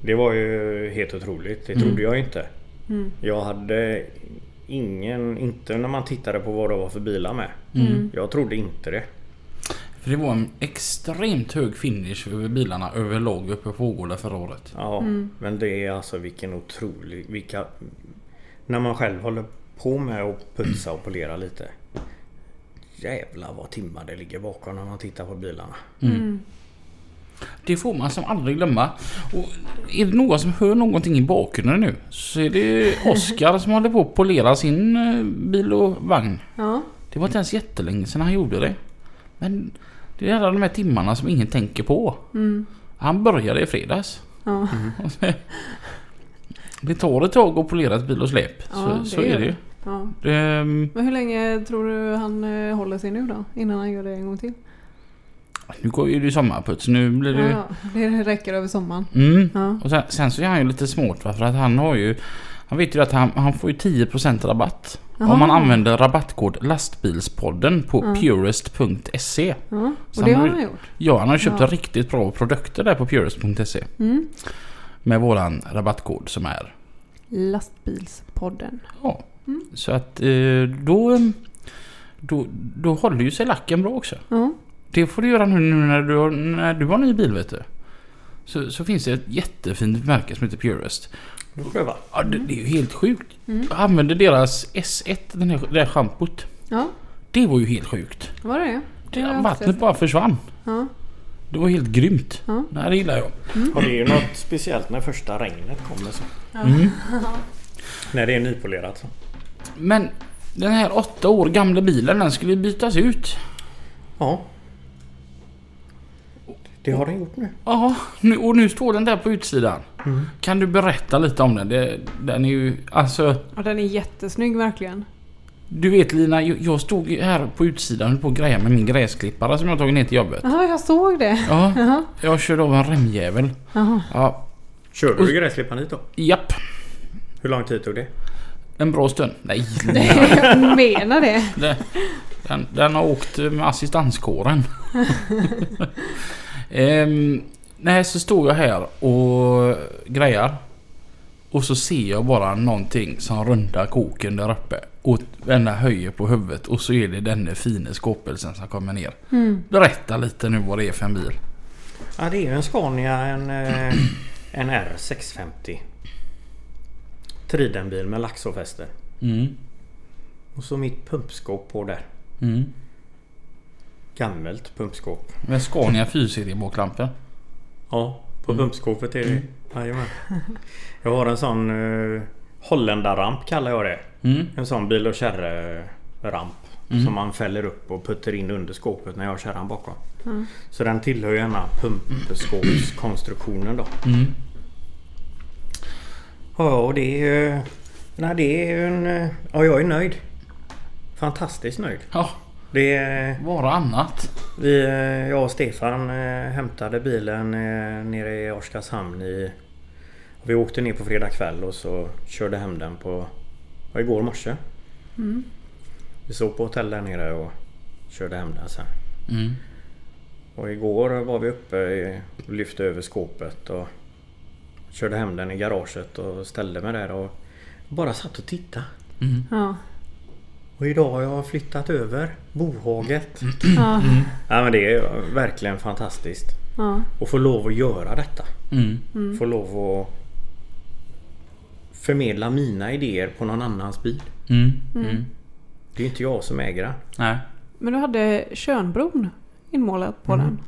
Det var ju helt otroligt. Det Mm. trodde jag inte. Mm. Jag hade ingen... Inte när man tittade på vad det var för bilar med. Mm. Jag trodde inte det. För det var en extremt hög finish över bilarna överlag uppe på Vårgårda förra året. Ja, Mm. men det är alltså vilken otrolig... Vilka, när man själv håller på med att putsa och polera lite. Jävlar vad timmar det ligger bakom när man tittar på bilarna. Mm. Det får man som aldrig glömma. Och är det någon som hör någonting i bakgrunden nu så är det Oskar som håller på att polera sin eh, bil och vagn. Ja. Det var inte ens jättelänge sedan han gjorde det. Men det är alla de här timmarna som ingen tänker på. Mm. Han började i fredags. Ja. Det tar ett tag att polera ett bil och släp. Ja, så så är det ju. ja. Det, ehm, Men hur länge tror du han eh, håller sig nu då? Innan han gör det en gång till? nu går ju det sommarputs. Nu blir det... Ja, det räcker över sommaren. Mm. Ja. Och sen, sen så är han ju lite smart va? för att han har ju Han vet ju att han, han får ju 10% rabatt Jaha. Om man använder rabattkod lastbilspodden på Ja. purest.se Ja, och det han har han gjort. Ja han har köpt Ja. riktigt bra produkter där på purest.se Mm. Med våran rabattkod som är Lastbilspodden. Ja Mm. Så att eh, då då, då håller ju sig lacken bra också Ja. Det får du göra nu när du när du har ny bil vet du så, så finns det ett jättefint märke som heter Purest pröva. Ja, det, det är ju helt sjukt. Mm. Jag använde deras S1, den här, det här schampot. ja, Det var ju helt sjukt. var det det? Det, vattnet bara försvann. Ja. Det var helt grymt. Ja. Nej, det gillar jag. Och det är ju något speciellt när första regnet kommer. Så. Mm. När det är nypolerat. Så. Men den här åtta år gamla bilen, den skulle bytas ut. Ja. Det har den gjort nu. Ja, nu, och nu står den där på utsidan. Mm. Kan du berätta lite om den? Det, den är ju, alltså... Och den är jättesnygg verkligen. Du vet Lina, jag, stod här på utsidan och höll på att greja med min gräsklippare som jag tagit ner till jobbet. Jaha, jag såg det. Ja, Jaha. jag körde av en remjävel. Jaha. Ja, Körde du gräsklipparen hit då? japp. Hur lång tid tog det? En bra stund. Nej, Jag menar det. Det- Den, den har åkt med assistanskåren. ehm, nej, så står jag här och grejar. Och så ser jag bara någonting som rundar koken där uppe. Och denna höjer på huvudet och så är det denne fine skåpelsen som kommer ner. Mm. Berätta lite nu vad det är för en bil. Ja, det är ju en Scania, en, eh, en R650. Tridenbil med laxofäste. Mm. Och så mitt pumpskåp på där. Mm. Gammalt pumpskåp. Med Scania 4-serie baklampor. Ja, på Mm. pumpskåpet är det. Jajamän. Jag har en sån uh, Holländarramp kallar jag det. Mm. En sån bil och kärre-ramp. Mm. Som man fäller upp och puttar in under skåpet när jag har kärran bakom. Mm. Så den tillhör ju pumpskåpskonstruktionen då. Mm. Ja, och det är ju... Nej, det är ju en... eh, Ja, jag är nöjd. Fantastiskt nöjd. Ja, Det är... vara annat. Vi, eh, jag och Stefan eh, hämtade bilen eh, nere i Oskarshamn i... Vi åkte ner på fredag kväll och så körde hem den på... Ja, igår morse. Mm. Vi sov på hotell där nere och körde hem den sen. Mm. Och igår var vi uppe och lyfte över skåpet och körde hem den i garaget och ställde mig där och bara satt och tittade. Mm. Ja. Och idag har jag flyttat över bohaget. Ja, Ja, men det är verkligen fantastiskt. ja, Att få lov att göra detta. Mm. Få lov att förmedla mina idéer på någon annans bil. Mm. Mm. Det är inte jag som äger den. Nej. Men du hade Tjörnbron inmålat på den.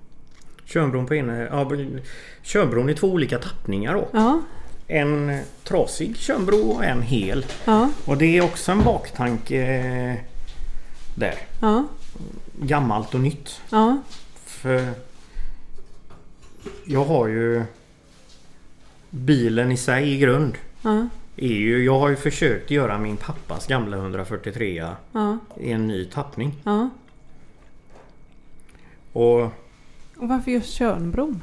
Tjörnbron på ena... Ja, Tjörnbron är två olika tappningar då. Ja, En trasig Tjörnbro och en hel. ja, Och det är också en baktanke eh, där. ja, Gammalt och nytt. ja, För jag har ju bilen i sig i grund. ja, Är ju, jag har ju försökt göra min pappas gamla 143 ja, i en ny tappning. ja. Och Och varför just Tjörnbron?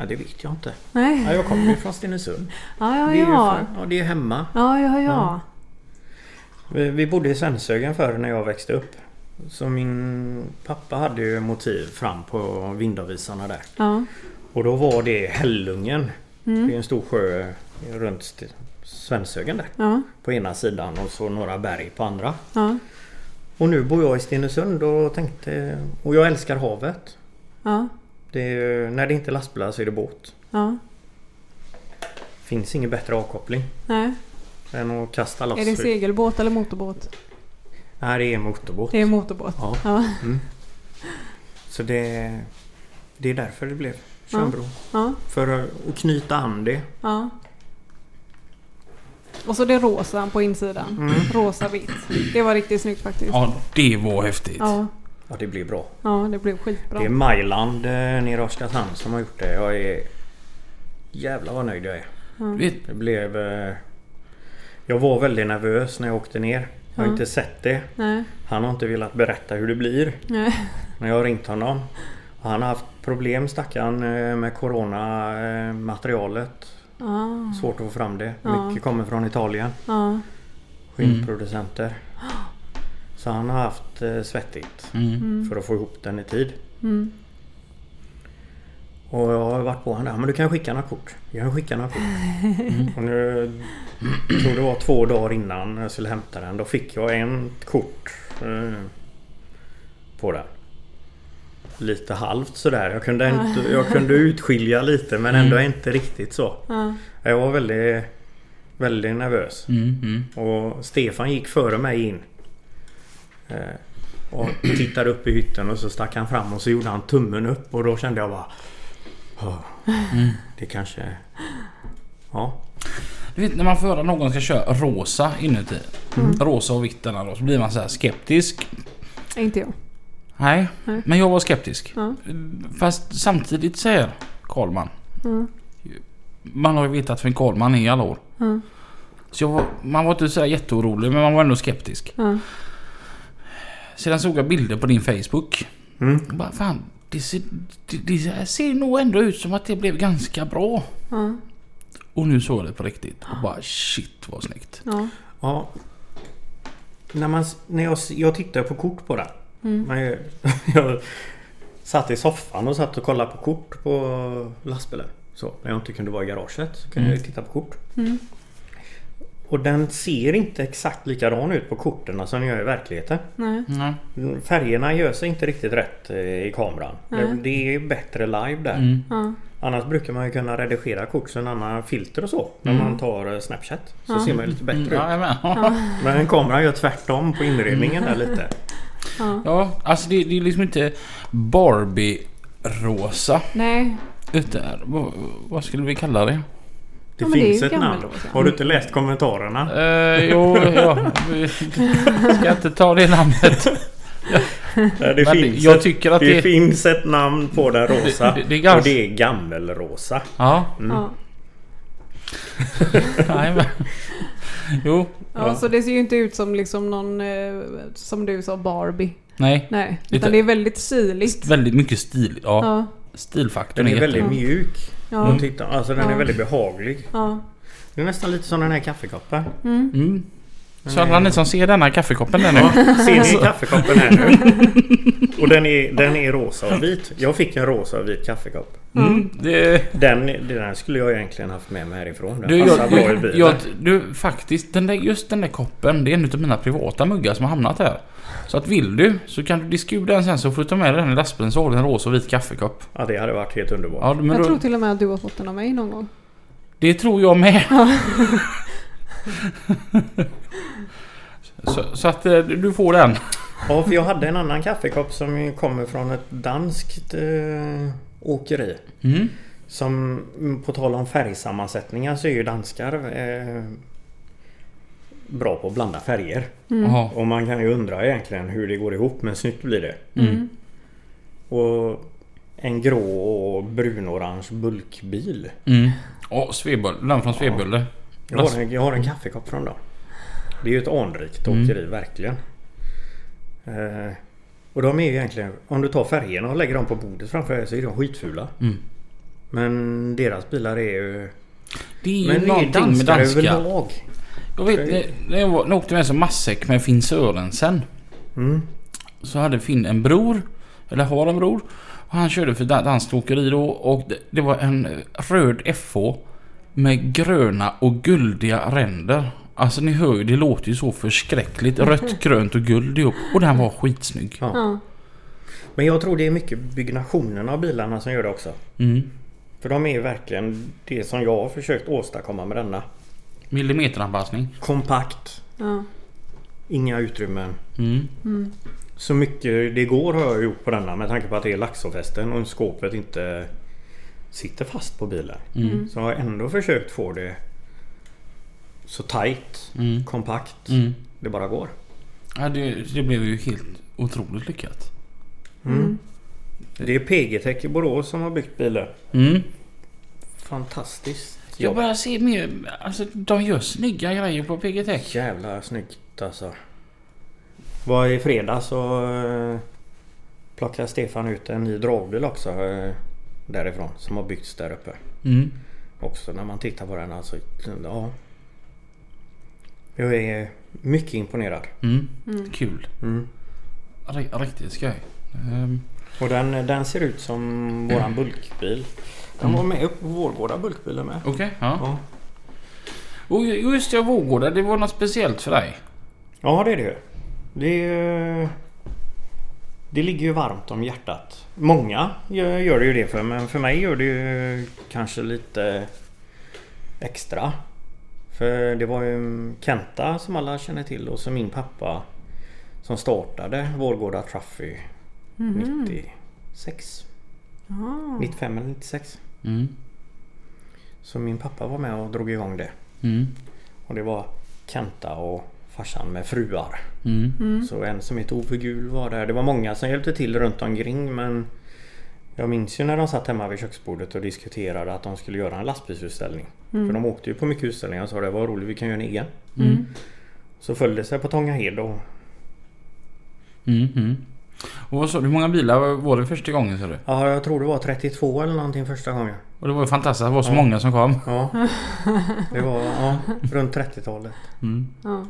Ja, det vet jag inte. Nej. Ja, jag kommer ju från Stenungsund. Ja, ja, Det är ju ja. ja, det är hemma. Ja, ja, ja. Vi, vi bodde i Svenshögen förr när jag växte upp. Så min pappa hade ju motiv fram på vindavvisarna där. Ja. Och då var det Hällungen. Det är Mm. en stor sjö runt Svenshögen där. Ja, På ena sidan och så några berg på andra. ja, Och nu bor jag i Stenungsund och tänkte... Och jag älskar havet. ja, Det är, när det inte är lastbilar så är det båt. ja. Finns ingen bättre avkoppling Nej. än att kasta loss. Är det segelbåt eller motorbåt? Nej, det är motorbåt. Det är motorbåt. Ja. Ja, Så det, det är därför det blev Tjörnbro. ja, För att knyta an det. ja. Och så det rosa på insidan. Mm. Rosa vitt. Det var riktigt snyggt faktiskt. Ja, det var häftigt. Ja, Ja, det blir bra. ja det blev skitbra. Det är Majland eh, nere i Oskarshamn som har gjort det. Jag är... Jävlar vad nöjd jag är. Vet, Det blev... eh, Jag var väldigt nervös när jag åkte ner. Jag har Ja. inte sett det. Nej, Han har inte velat berätta hur det blir. nej. När jag har ringt honom. Han har haft problem stackaren eh, med coronamaterialet. Ja, Svårt att få fram det. Ja. Mycket kommer från Italien. ja, Skinnproducenter. Så han har haft eh, svettigt mm. för att få ihop den i tid. mm. Och jag har varit på honom där. Men du kan skicka några kort. Jag kan skicka några kort. Och nu... Jag tror det var två dagar innan jag skulle hämta den. Då fick jag en kort. Eh, på den. Lite halvt sådär. Jag kunde, inte, jag kunde utskilja lite men ändå inte riktigt så. ja, Jag var väldigt, väldigt nervös. Mm, mm. Och Stefan gick före mig in. Eh, och tittade upp i hytten och så stack han fram och så gjorde han tummen upp och då kände jag bara... "Åh, Det kanske... Ja. Du vet när man får höra någon ska köra rosa inuti. Rosa och vitt denna då. Så blir man så här skeptisk. inte jag. Nej, Nej. men jag var skeptisk. Ja. Fast samtidigt säger Karlman. Mm. Man har ju vetat vem Karlman är i alla år. Ja, Så jag var, man var inte så här jätteorolig men man var ändå skeptisk. ja, Sedan såg jag bilder på din Facebook. Mm. Och bara, fan, det ser, det, det ser nog ändå ut som att det blev ganska bra. ja, Och nu såg jag det på riktigt. Och bara shit vad snyggt. ja. ja. När, man, när jag, jag tittade på kort på den. Mm. Men jag, jag satt i soffan och satt och kollade på kort på lastbilen. Så när jag inte kunde vara i garaget så kunde Mm. jag titta på kort. Mm. Och den ser inte exakt likadan ut på korten som den gör i verkligheten. Nej. Nej. Färgerna gör sig inte riktigt rätt eh, i kameran. Nej. Det, är bättre live där. Mm. Ja, Annars brukar man ju kunna redigera kort så en annan filter och så. När Mm. man tar eh, Snapchat. Så Ja. ser man ju lite bättre Mm, ut. ja. Men kameran gör tvärtom på inredningen där lite. ja. ja, alltså det, det är liksom inte Barbie-rosa. Nej. Utan, vad, vad skulle vi kalla det? Det Ja, det finns ju ett namn. gammelrosa. Har du inte läst kommentarerna? Uh, jo, ja. Vi ska inte ta det namnet. Nej, det finns jag ett, tycker att det, det- finns ett namn på den rosa. Det- det- det Och det är gammelrosa. Ja, Mm. Ja. nej men. Jo, Ja, ja. så det ser ju inte ut som liksom någon, eh, som du sa, Barbie. Nej, Nej, Lite- utan det är väldigt stiligt. väldigt mycket stil. Ja, Ja, stilfaktorn Den är är väldigt jätte... mjuk. ja, titta. Alltså den Ja. är väldigt behaglig. ja. Det är nästan lite som den här kaffekoppen. Mm. Mm. Så alla ni som ser denna kaffekoppen där nu. Ja, ser ni kaffekoppen här nu? Och den är, den är rosa och vit. Jag fick en rosa och vit kaffekopp. Mm, det, Den, den skulle jag egentligen haft med mig härifrån. Den du, passar jag, bra i bilen. jag, du, faktiskt, den där, just den där koppen, det är en av mina privata muggar som har hamnat här. Så att vill du så kan du diska ur den sen så får du ta med den i lastbilen så har du en rosa och vit kaffekopp. Ja, det hade varit helt underbart. Ja, men Jag då, tror till och med att du har fått den av mig någon gång. Det tror jag med. så, så att eh, du får den. Ja, för jag hade en annan kaffekopp som kommer från ett danskt eh, åkeri. Mm. Som mm, på tal om färgsammansättningar så är ju danskar eh, bra på att blanda färger. Jaha. Och man kan ju undra egentligen hur det går ihop men snyggt blir det. Mm. Och en grå och brunorange bulkbil. Mm. Och Svebull, den från Svebulle. Jag har, en, jag har en kaffekopp från dem. Det är ju ett anrikt Mm. åkeri verkligen. Eh, och de är ju egentligen, om du tar färgerna och lägger dem på bordet framför dig så är de skitfula. Mm. Men deras bilar är ju... Det är ju Men någonting med danska. överlag. Jag vet, när- jag var- när jag åkte med som matsäck med Finn Sörensen. Mm. Så hade Finn en bror. Eller har en bror. Och han körde för dan- danskt åkeri då. Och det, det var en röd FH. Med gröna och guldiga ränder. Alltså ni hör ju, det låter ju så förskräckligt. Rött, grönt och guld ihop. Och den var skitsnygg. Ja. Ja. Men jag tror det är mycket byggnationen av bilarna som gör det också. Mm. För de är ju verkligen det som jag har försökt åstadkomma med denna. Millimeteranpassning. Kompakt. Ja. Inga utrymmen. Mm. Så mycket det går har jag gjort på denna med tanke på att det är laxofästen och skåpet inte sitter fast på bilen. Mm. Så jag har ändå försökt få det så tight, Mm. kompakt Mm. det bara går. Ja, det, det blev ju helt otroligt lyckat. Mm. Det är PG-Tech i Borås som har byggt bilen. Mm. Fantastiskt Jag jobb. börjar se mer... Alltså de gör snygga grejer på PG Tech. Jävla snyggt alltså. Var i fredag så eh, plockade Stefan ut en ny dragbil också eh, därifrån som har byggts där uppe. Mm. Också när man tittar på den alltså. Ja. Jag är mycket imponerad. Mm. Mm. Kul. Mm. Riktigt skoj. Ehm, Och den, den ser ut som våran bulkbil. Den var med uppe på Vårgårda bulkbilen med. Okej, ja. Ja. Och just det, Vårgårda, det var något speciellt för dig. ja det är det ju. Det, det ligger ju varmt om hjärtat. Många gör, gör det ju det för men för mig gör det ju kanske lite extra. För det var ju Kenta som alla känner till och så min pappa som startade Vårgårda Trophy Mhm. 96. Ja. 95 eller 96. Mm. Så min pappa var med och drog igång det. Mm. Och det var Kenta och farsan med fruar. Mm. Mm. Så en som heter Ove Gul var där. Det var många som hjälpte till runt omkring men jag minns ju när de satt hemma vid köksbordet och diskuterade att de skulle göra en lastbilsutställning. För de åkte ju på mycket utställningar och sa det var roligt vi kan göra en egen. Mm. Så följde det sig på Tångahed och Mm. Mm. Och vad sa du, hur många bilar var det första gången sa du? ja, jag tror det var 32 eller någonting första gången. Och det var ju fantastiskt att det var så Ja. många som kom. Ja, det var ja, runt 30-talet. Mm. Ja.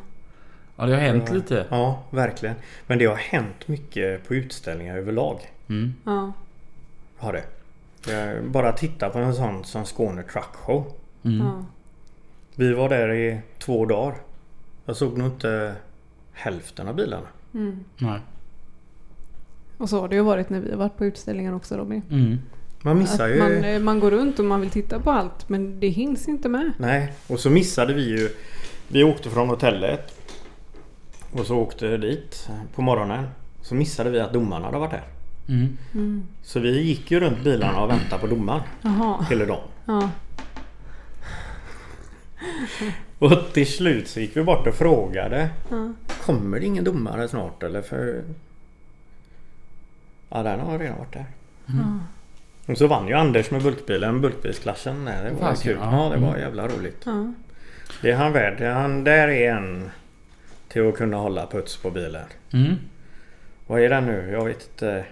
Ja, det har hänt Ja. lite. Ja, verkligen. Men det har hänt mycket på utställningar överlag. Mm. Ja. Har det. Jag bara titta på en sån som Skåne Truck Show. Mm. Ja. Vi var där i två dagar. Jag såg nog inte hälften av bilarna. Mm. Nej. Och så har det ju varit när vi har varit på utställningar också Robin. Mm. Man missar Att ju... man, eh, man går runt och man vill titta på allt men det hinns inte med. Nej, och så missade vi ju... Vi åkte från hotellet. Och så åkte dit på morgonen. Så missade vi att domarna hade varit där. Mm. Mm. Så vi gick ju runt bilarna och väntade på domaren hela dagen. Ja. Och till slut så gick vi bort och frågade. Ja. Kommer det ingen domare snart eller? För... Ja, den har redan varit där. Ja. Och så vann ju Anders med bulkbilen, bulkbilsklassen. Nej, det var Fasiken, kul. ja. Ja, det var Mm. jävla roligt. Ja. Det är han värd. Han, där är en till att kunna hålla puts på bilen. Mm. Vad är den nu? Jag vet inte.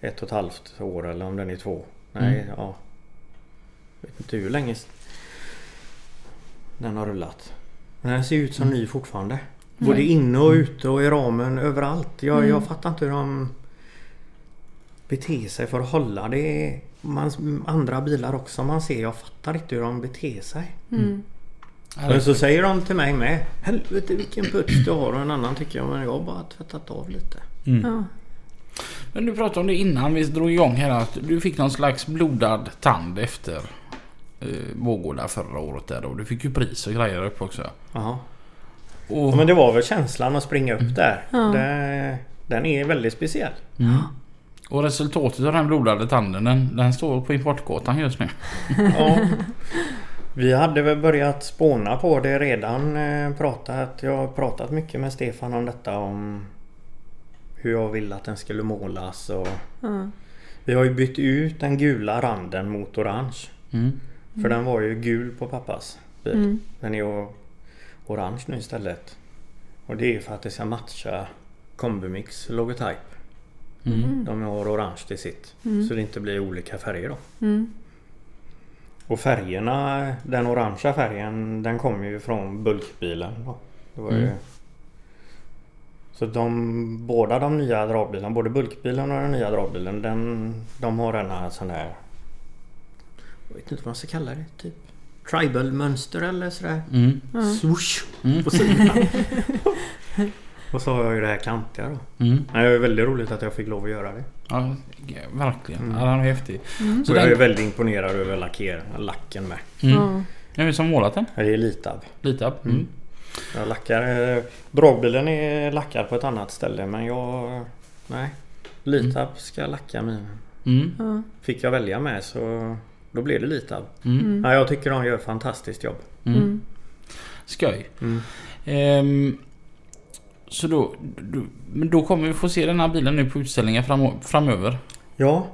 Ett och ett halvt år eller om den är två. Nej, Mm. ja. Vet inte hur länge den har rullat. Men den ser ut som ny fortfarande. Både inne och ute och i ramen överallt. Jag, Mm. jag fattar inte hur de bete sig för att hålla. Det är man, andra bilar också man ser. Jag fattar inte hur de beter sig. Mm. Men så säger de till mig med. Helvete vilken puts du har och en annan tycker jag men jag har bara tvättat av lite. Ja. Men du pratade om det innan vi drog igång här att du fick någon slags blodad tand efter eh, Vårgårda förra året där då. Du fick ju pris och grejer upp också. Jaha. Och, Ja, men det var väl känslan att springa upp där. Ja. Det, den är väldigt speciell. mm. och resultatet av den blodade tanden den, den står på importgatan just nu. Ja. Vi hade väl börjat spåna på det redan. eh, Pratat, jag har pratat mycket med Stefan om detta om hur jag ville att den skulle målas. Och Ja. vi har ju bytt ut den gula randen mot orange. Mm. För den var ju gul på pappas bil. Mm. Den är ju orange nu istället. Och det är för att det ska matcha Combimix logotyp. Mm. De har orange till sitt. Mm. Så det inte blir olika färger då. Mm. Och färgerna, den orangea färgen den kommer ju från bulkbilen. Då. Det var ju... Mm. Så de, båda de nya dragbilarna, både bulkbilen och den nya dragbilen, den, de har denna sån där... Jag vet inte vad man ska kalla det. Typ tribal mönster eller sådär. Mm. Ja. Swoosh Mm. på sidan. och så har jag ju det här kantiga då. Mm. Det är väldigt roligt att jag fick lov att göra det. Ja, verkligen. Mm. Ja, den är häftig. Mm. Så och jag är den, väldigt imponerad över lacker, lacken med. mm. Ja. Vem är det som målat den? Det är Litab. Lite upp. Mm. Mm. Jag lackar... eh, Dragbilen är lackad på ett annat ställe men jag... Nej. Litab ska lacka min. Mm. Fick jag välja med så då blev det Litab. Mm. Mm. Ja, jag tycker de gör ett fantastiskt jobb. Mm. Mm. Skoj. Mm. Ehm, så då, då, men då kommer vi få se den här bilen nu på utställningar fram, framöver. Ja,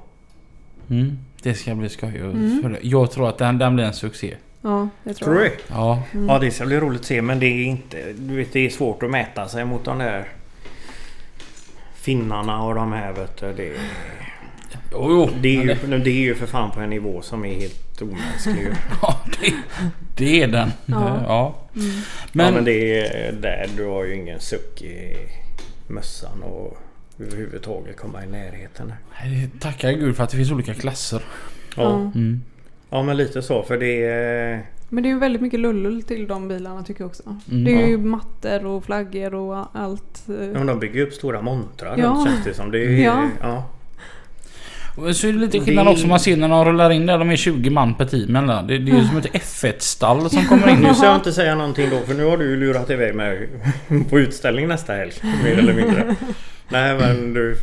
Mm. Det ska bli skoj. Mm. Jag tror att den, den blir en succé. Ja, det tror tror du jag. det? Ja. Mm. Ja, det ska bli roligt att se men det är inte... Du vet, det är svårt att mäta sig mot de där finnarna och de här vet du. Det, Jo, jo. det, är ju, det är ju för fan på en nivå som är helt omänsklig. Ja, det, det är den. Ja. Ja. Mm. Men, ja men det är där du har ju ingen suck i mössan och överhuvudtaget komma i närheten. Tackar Gud för att det finns olika klasser. Ja. Mm. Ja men lite så för det är... Men det är ju väldigt mycket lullull till de bilarna tycker jag också. Mm. Det är ju mattor och flaggor och allt. eh, Ja, men de bygger upp stora montrar Ja. känns det som. Det är, Ja. ja. Så är det lite skillnad Det- också man ser när de rullar in där. De är 20 man per team. Eller? Det, det är ju som ett F1-stall som kommer in. Nu ska jag inte säga någonting då för nu har du ju lurat iväg mig på utställning nästa helg. Mer eller mindre. Nej men du...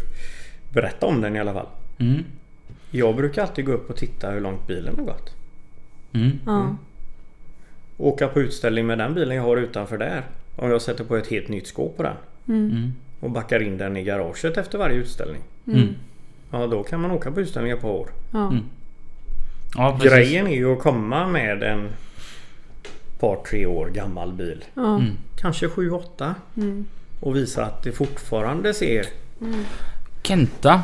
Berätta om den i alla fall. Mm. Jag brukar alltid gå upp och titta hur långt bilen har gått. Mm. Mm. Åka på utställning med den bilen jag har utanför där. Om jag sätter på ett helt nytt skåp på den. Mm. Mm. Och backar in den i garaget efter varje utställning. Mm. Mm. Ja då kan man åka på utställningar på år. Ja. Mm. Grejen är ju att komma med en par tre år gammal bil. Mm. Kanske 7-8. Mm. Och visa att det fortfarande ser... Mm. Kenta.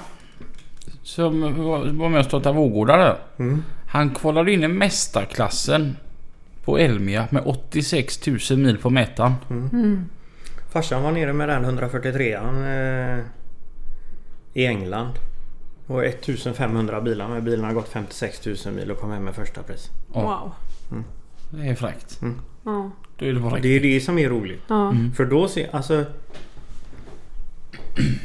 Som var var med och startade Vårgårda där. Mm. Han kvalade in i mästarklassen på Elmia med 86 000 mil på mätaren. Mm. Farsan var nere med den 143an eh, i England. Och 1500 bilar med bilarna har gått 56 000 mil och kom hem med första pris. Ja. Wow. Det är fräckt. Ja. Då är det Det är det som är roligt. Ja. Mm. För då ser alltså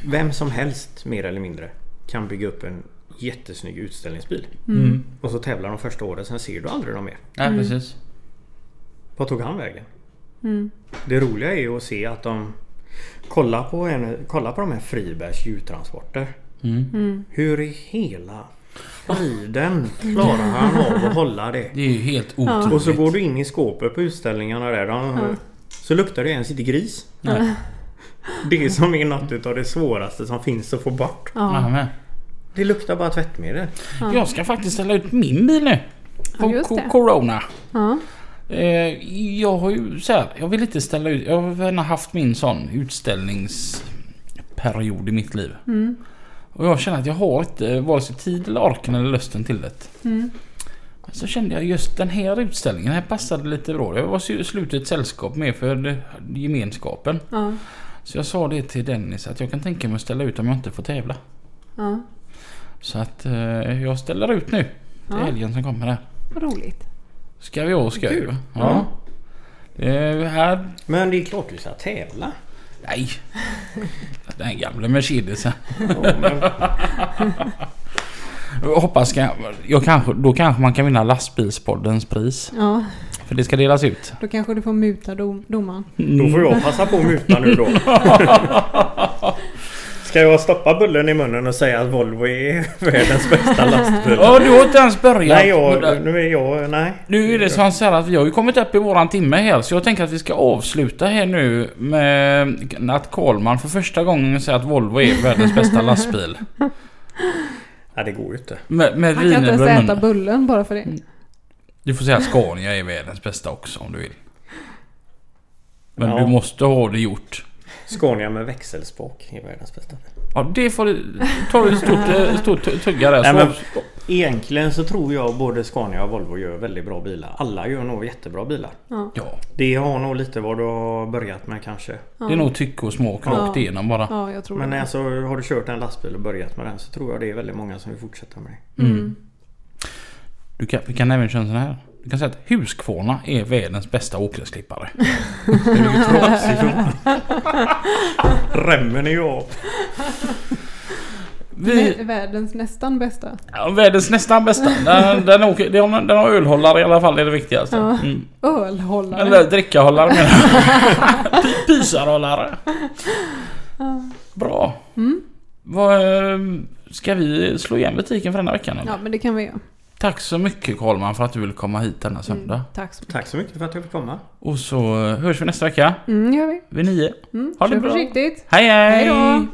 Vem som helst mer eller mindre kan bygga upp en jättesnygg utställningsbil. Mm. Och så tävlar de första året sen ser du aldrig dem mer. Ja, Mm. precis. Vad tog han vägen? Mm. Det roliga är ju att se att de Kolla på, en, kolla på de här Fribergs djurtransporter. Mm. Mm. Hur i hela friden klarar han av att hålla det? Det är ju helt otroligt. Och så går du in i skåpet på utställningarna där. De. Så luktar det ens inte gris. Nej. Det som är något av det svåraste som finns att få bort. Ja. Det luktar bara tvättmedel. Ja. Jag ska faktiskt ställa ut min bil nu. På Ja, just co- det. Corona. Ja. Eh, jag har ju så här, jag vill inte ställa ut. Jag har gärna haft min sån utställningsperiod i mitt liv. Mm. Och jag känner att jag har inte vare sig tid eller orken eller lusten till det. Mm. Men så kände jag just den här utställningen här passade lite bra. Jag var i slutet sällskap med för gemenskapen. Ja. Så jag sa det till Dennis att jag kan tänka mig att ställa ut om jag inte får tävla. Ja. Så att eh, jag ställer ut nu till Ja, helgen som kommer här. vad roligt. Ska vi och ska ju. Kul. Ja. Det här... Men det är klart du ska tävla. Nej. Den gamla Mercedesen. Jag hoppas kan, jag kanske, då kanske man kan vinna lastbilspoddens pris. Ja, För det ska delas ut. då kanske du får muta dom, domaren. då får jag passa på att muta nu då. Ska jag stoppa bullen i munnen och säga att Volvo är världens bästa lastbil? Ja, du har inte ens börjat. Nej, jag, det. nu är jag... Nej. Nu är det som så här att vi har ju kommit upp i våran timme här så jag tänker att vi ska avsluta här nu med att Karlman för första gången säger att Volvo är världens bästa lastbil. Nej, det går ju inte. Med, med Han kan inte ens äta bullen bara för det. Du får säga att Scania är världens bästa också om du vill. Men Ja. du måste ha det gjort. Scania med växelspak är världens bästa. Ja, det får du... Ta ett stort, eh, stort tugga där. Nej, Så, men- Egentligen så tror jag både Scania och Volvo gör väldigt bra bilar. Alla gör nog jättebra bilar. Ja. Ja, Det har nog lite vad du har börjat med kanske. Ja. det är nog tycke och smak Ja. rakt igenom bara. Ja, jag tror Men det. alltså har du kört en lastbil och börjat med den så tror jag det är väldigt många som vill fortsätta med det. Mm. Du kan, vi kan även köra en sån här. Du kan säga att Husqvarna är världens bästa åkgräsklippare. Remmen är ju av. Vi, Vä- Världens nästan bästa. ja, världens nästan bästa. Den, den, åker, den, den har ölhållare i alla fall är det viktigaste. Ja. Mm. Ölhållare. Eller drickahållare menar jag. Py- Pysarhållare. Ja. Bra. Mm. Vad, eh, ska vi slå igen butiken för denna veckan? Eller? Ja, men det kan vi göra. Tack så mycket Karlman för att du ville komma hit denna söndag. Mm. Tack så mycket. Tack så mycket för att jag fick komma. Och så eh, hörs vi nästa vecka Mm, gör vi. vid nio. Mm. Ha det bra. försiktigt. Hej hej! Hej då.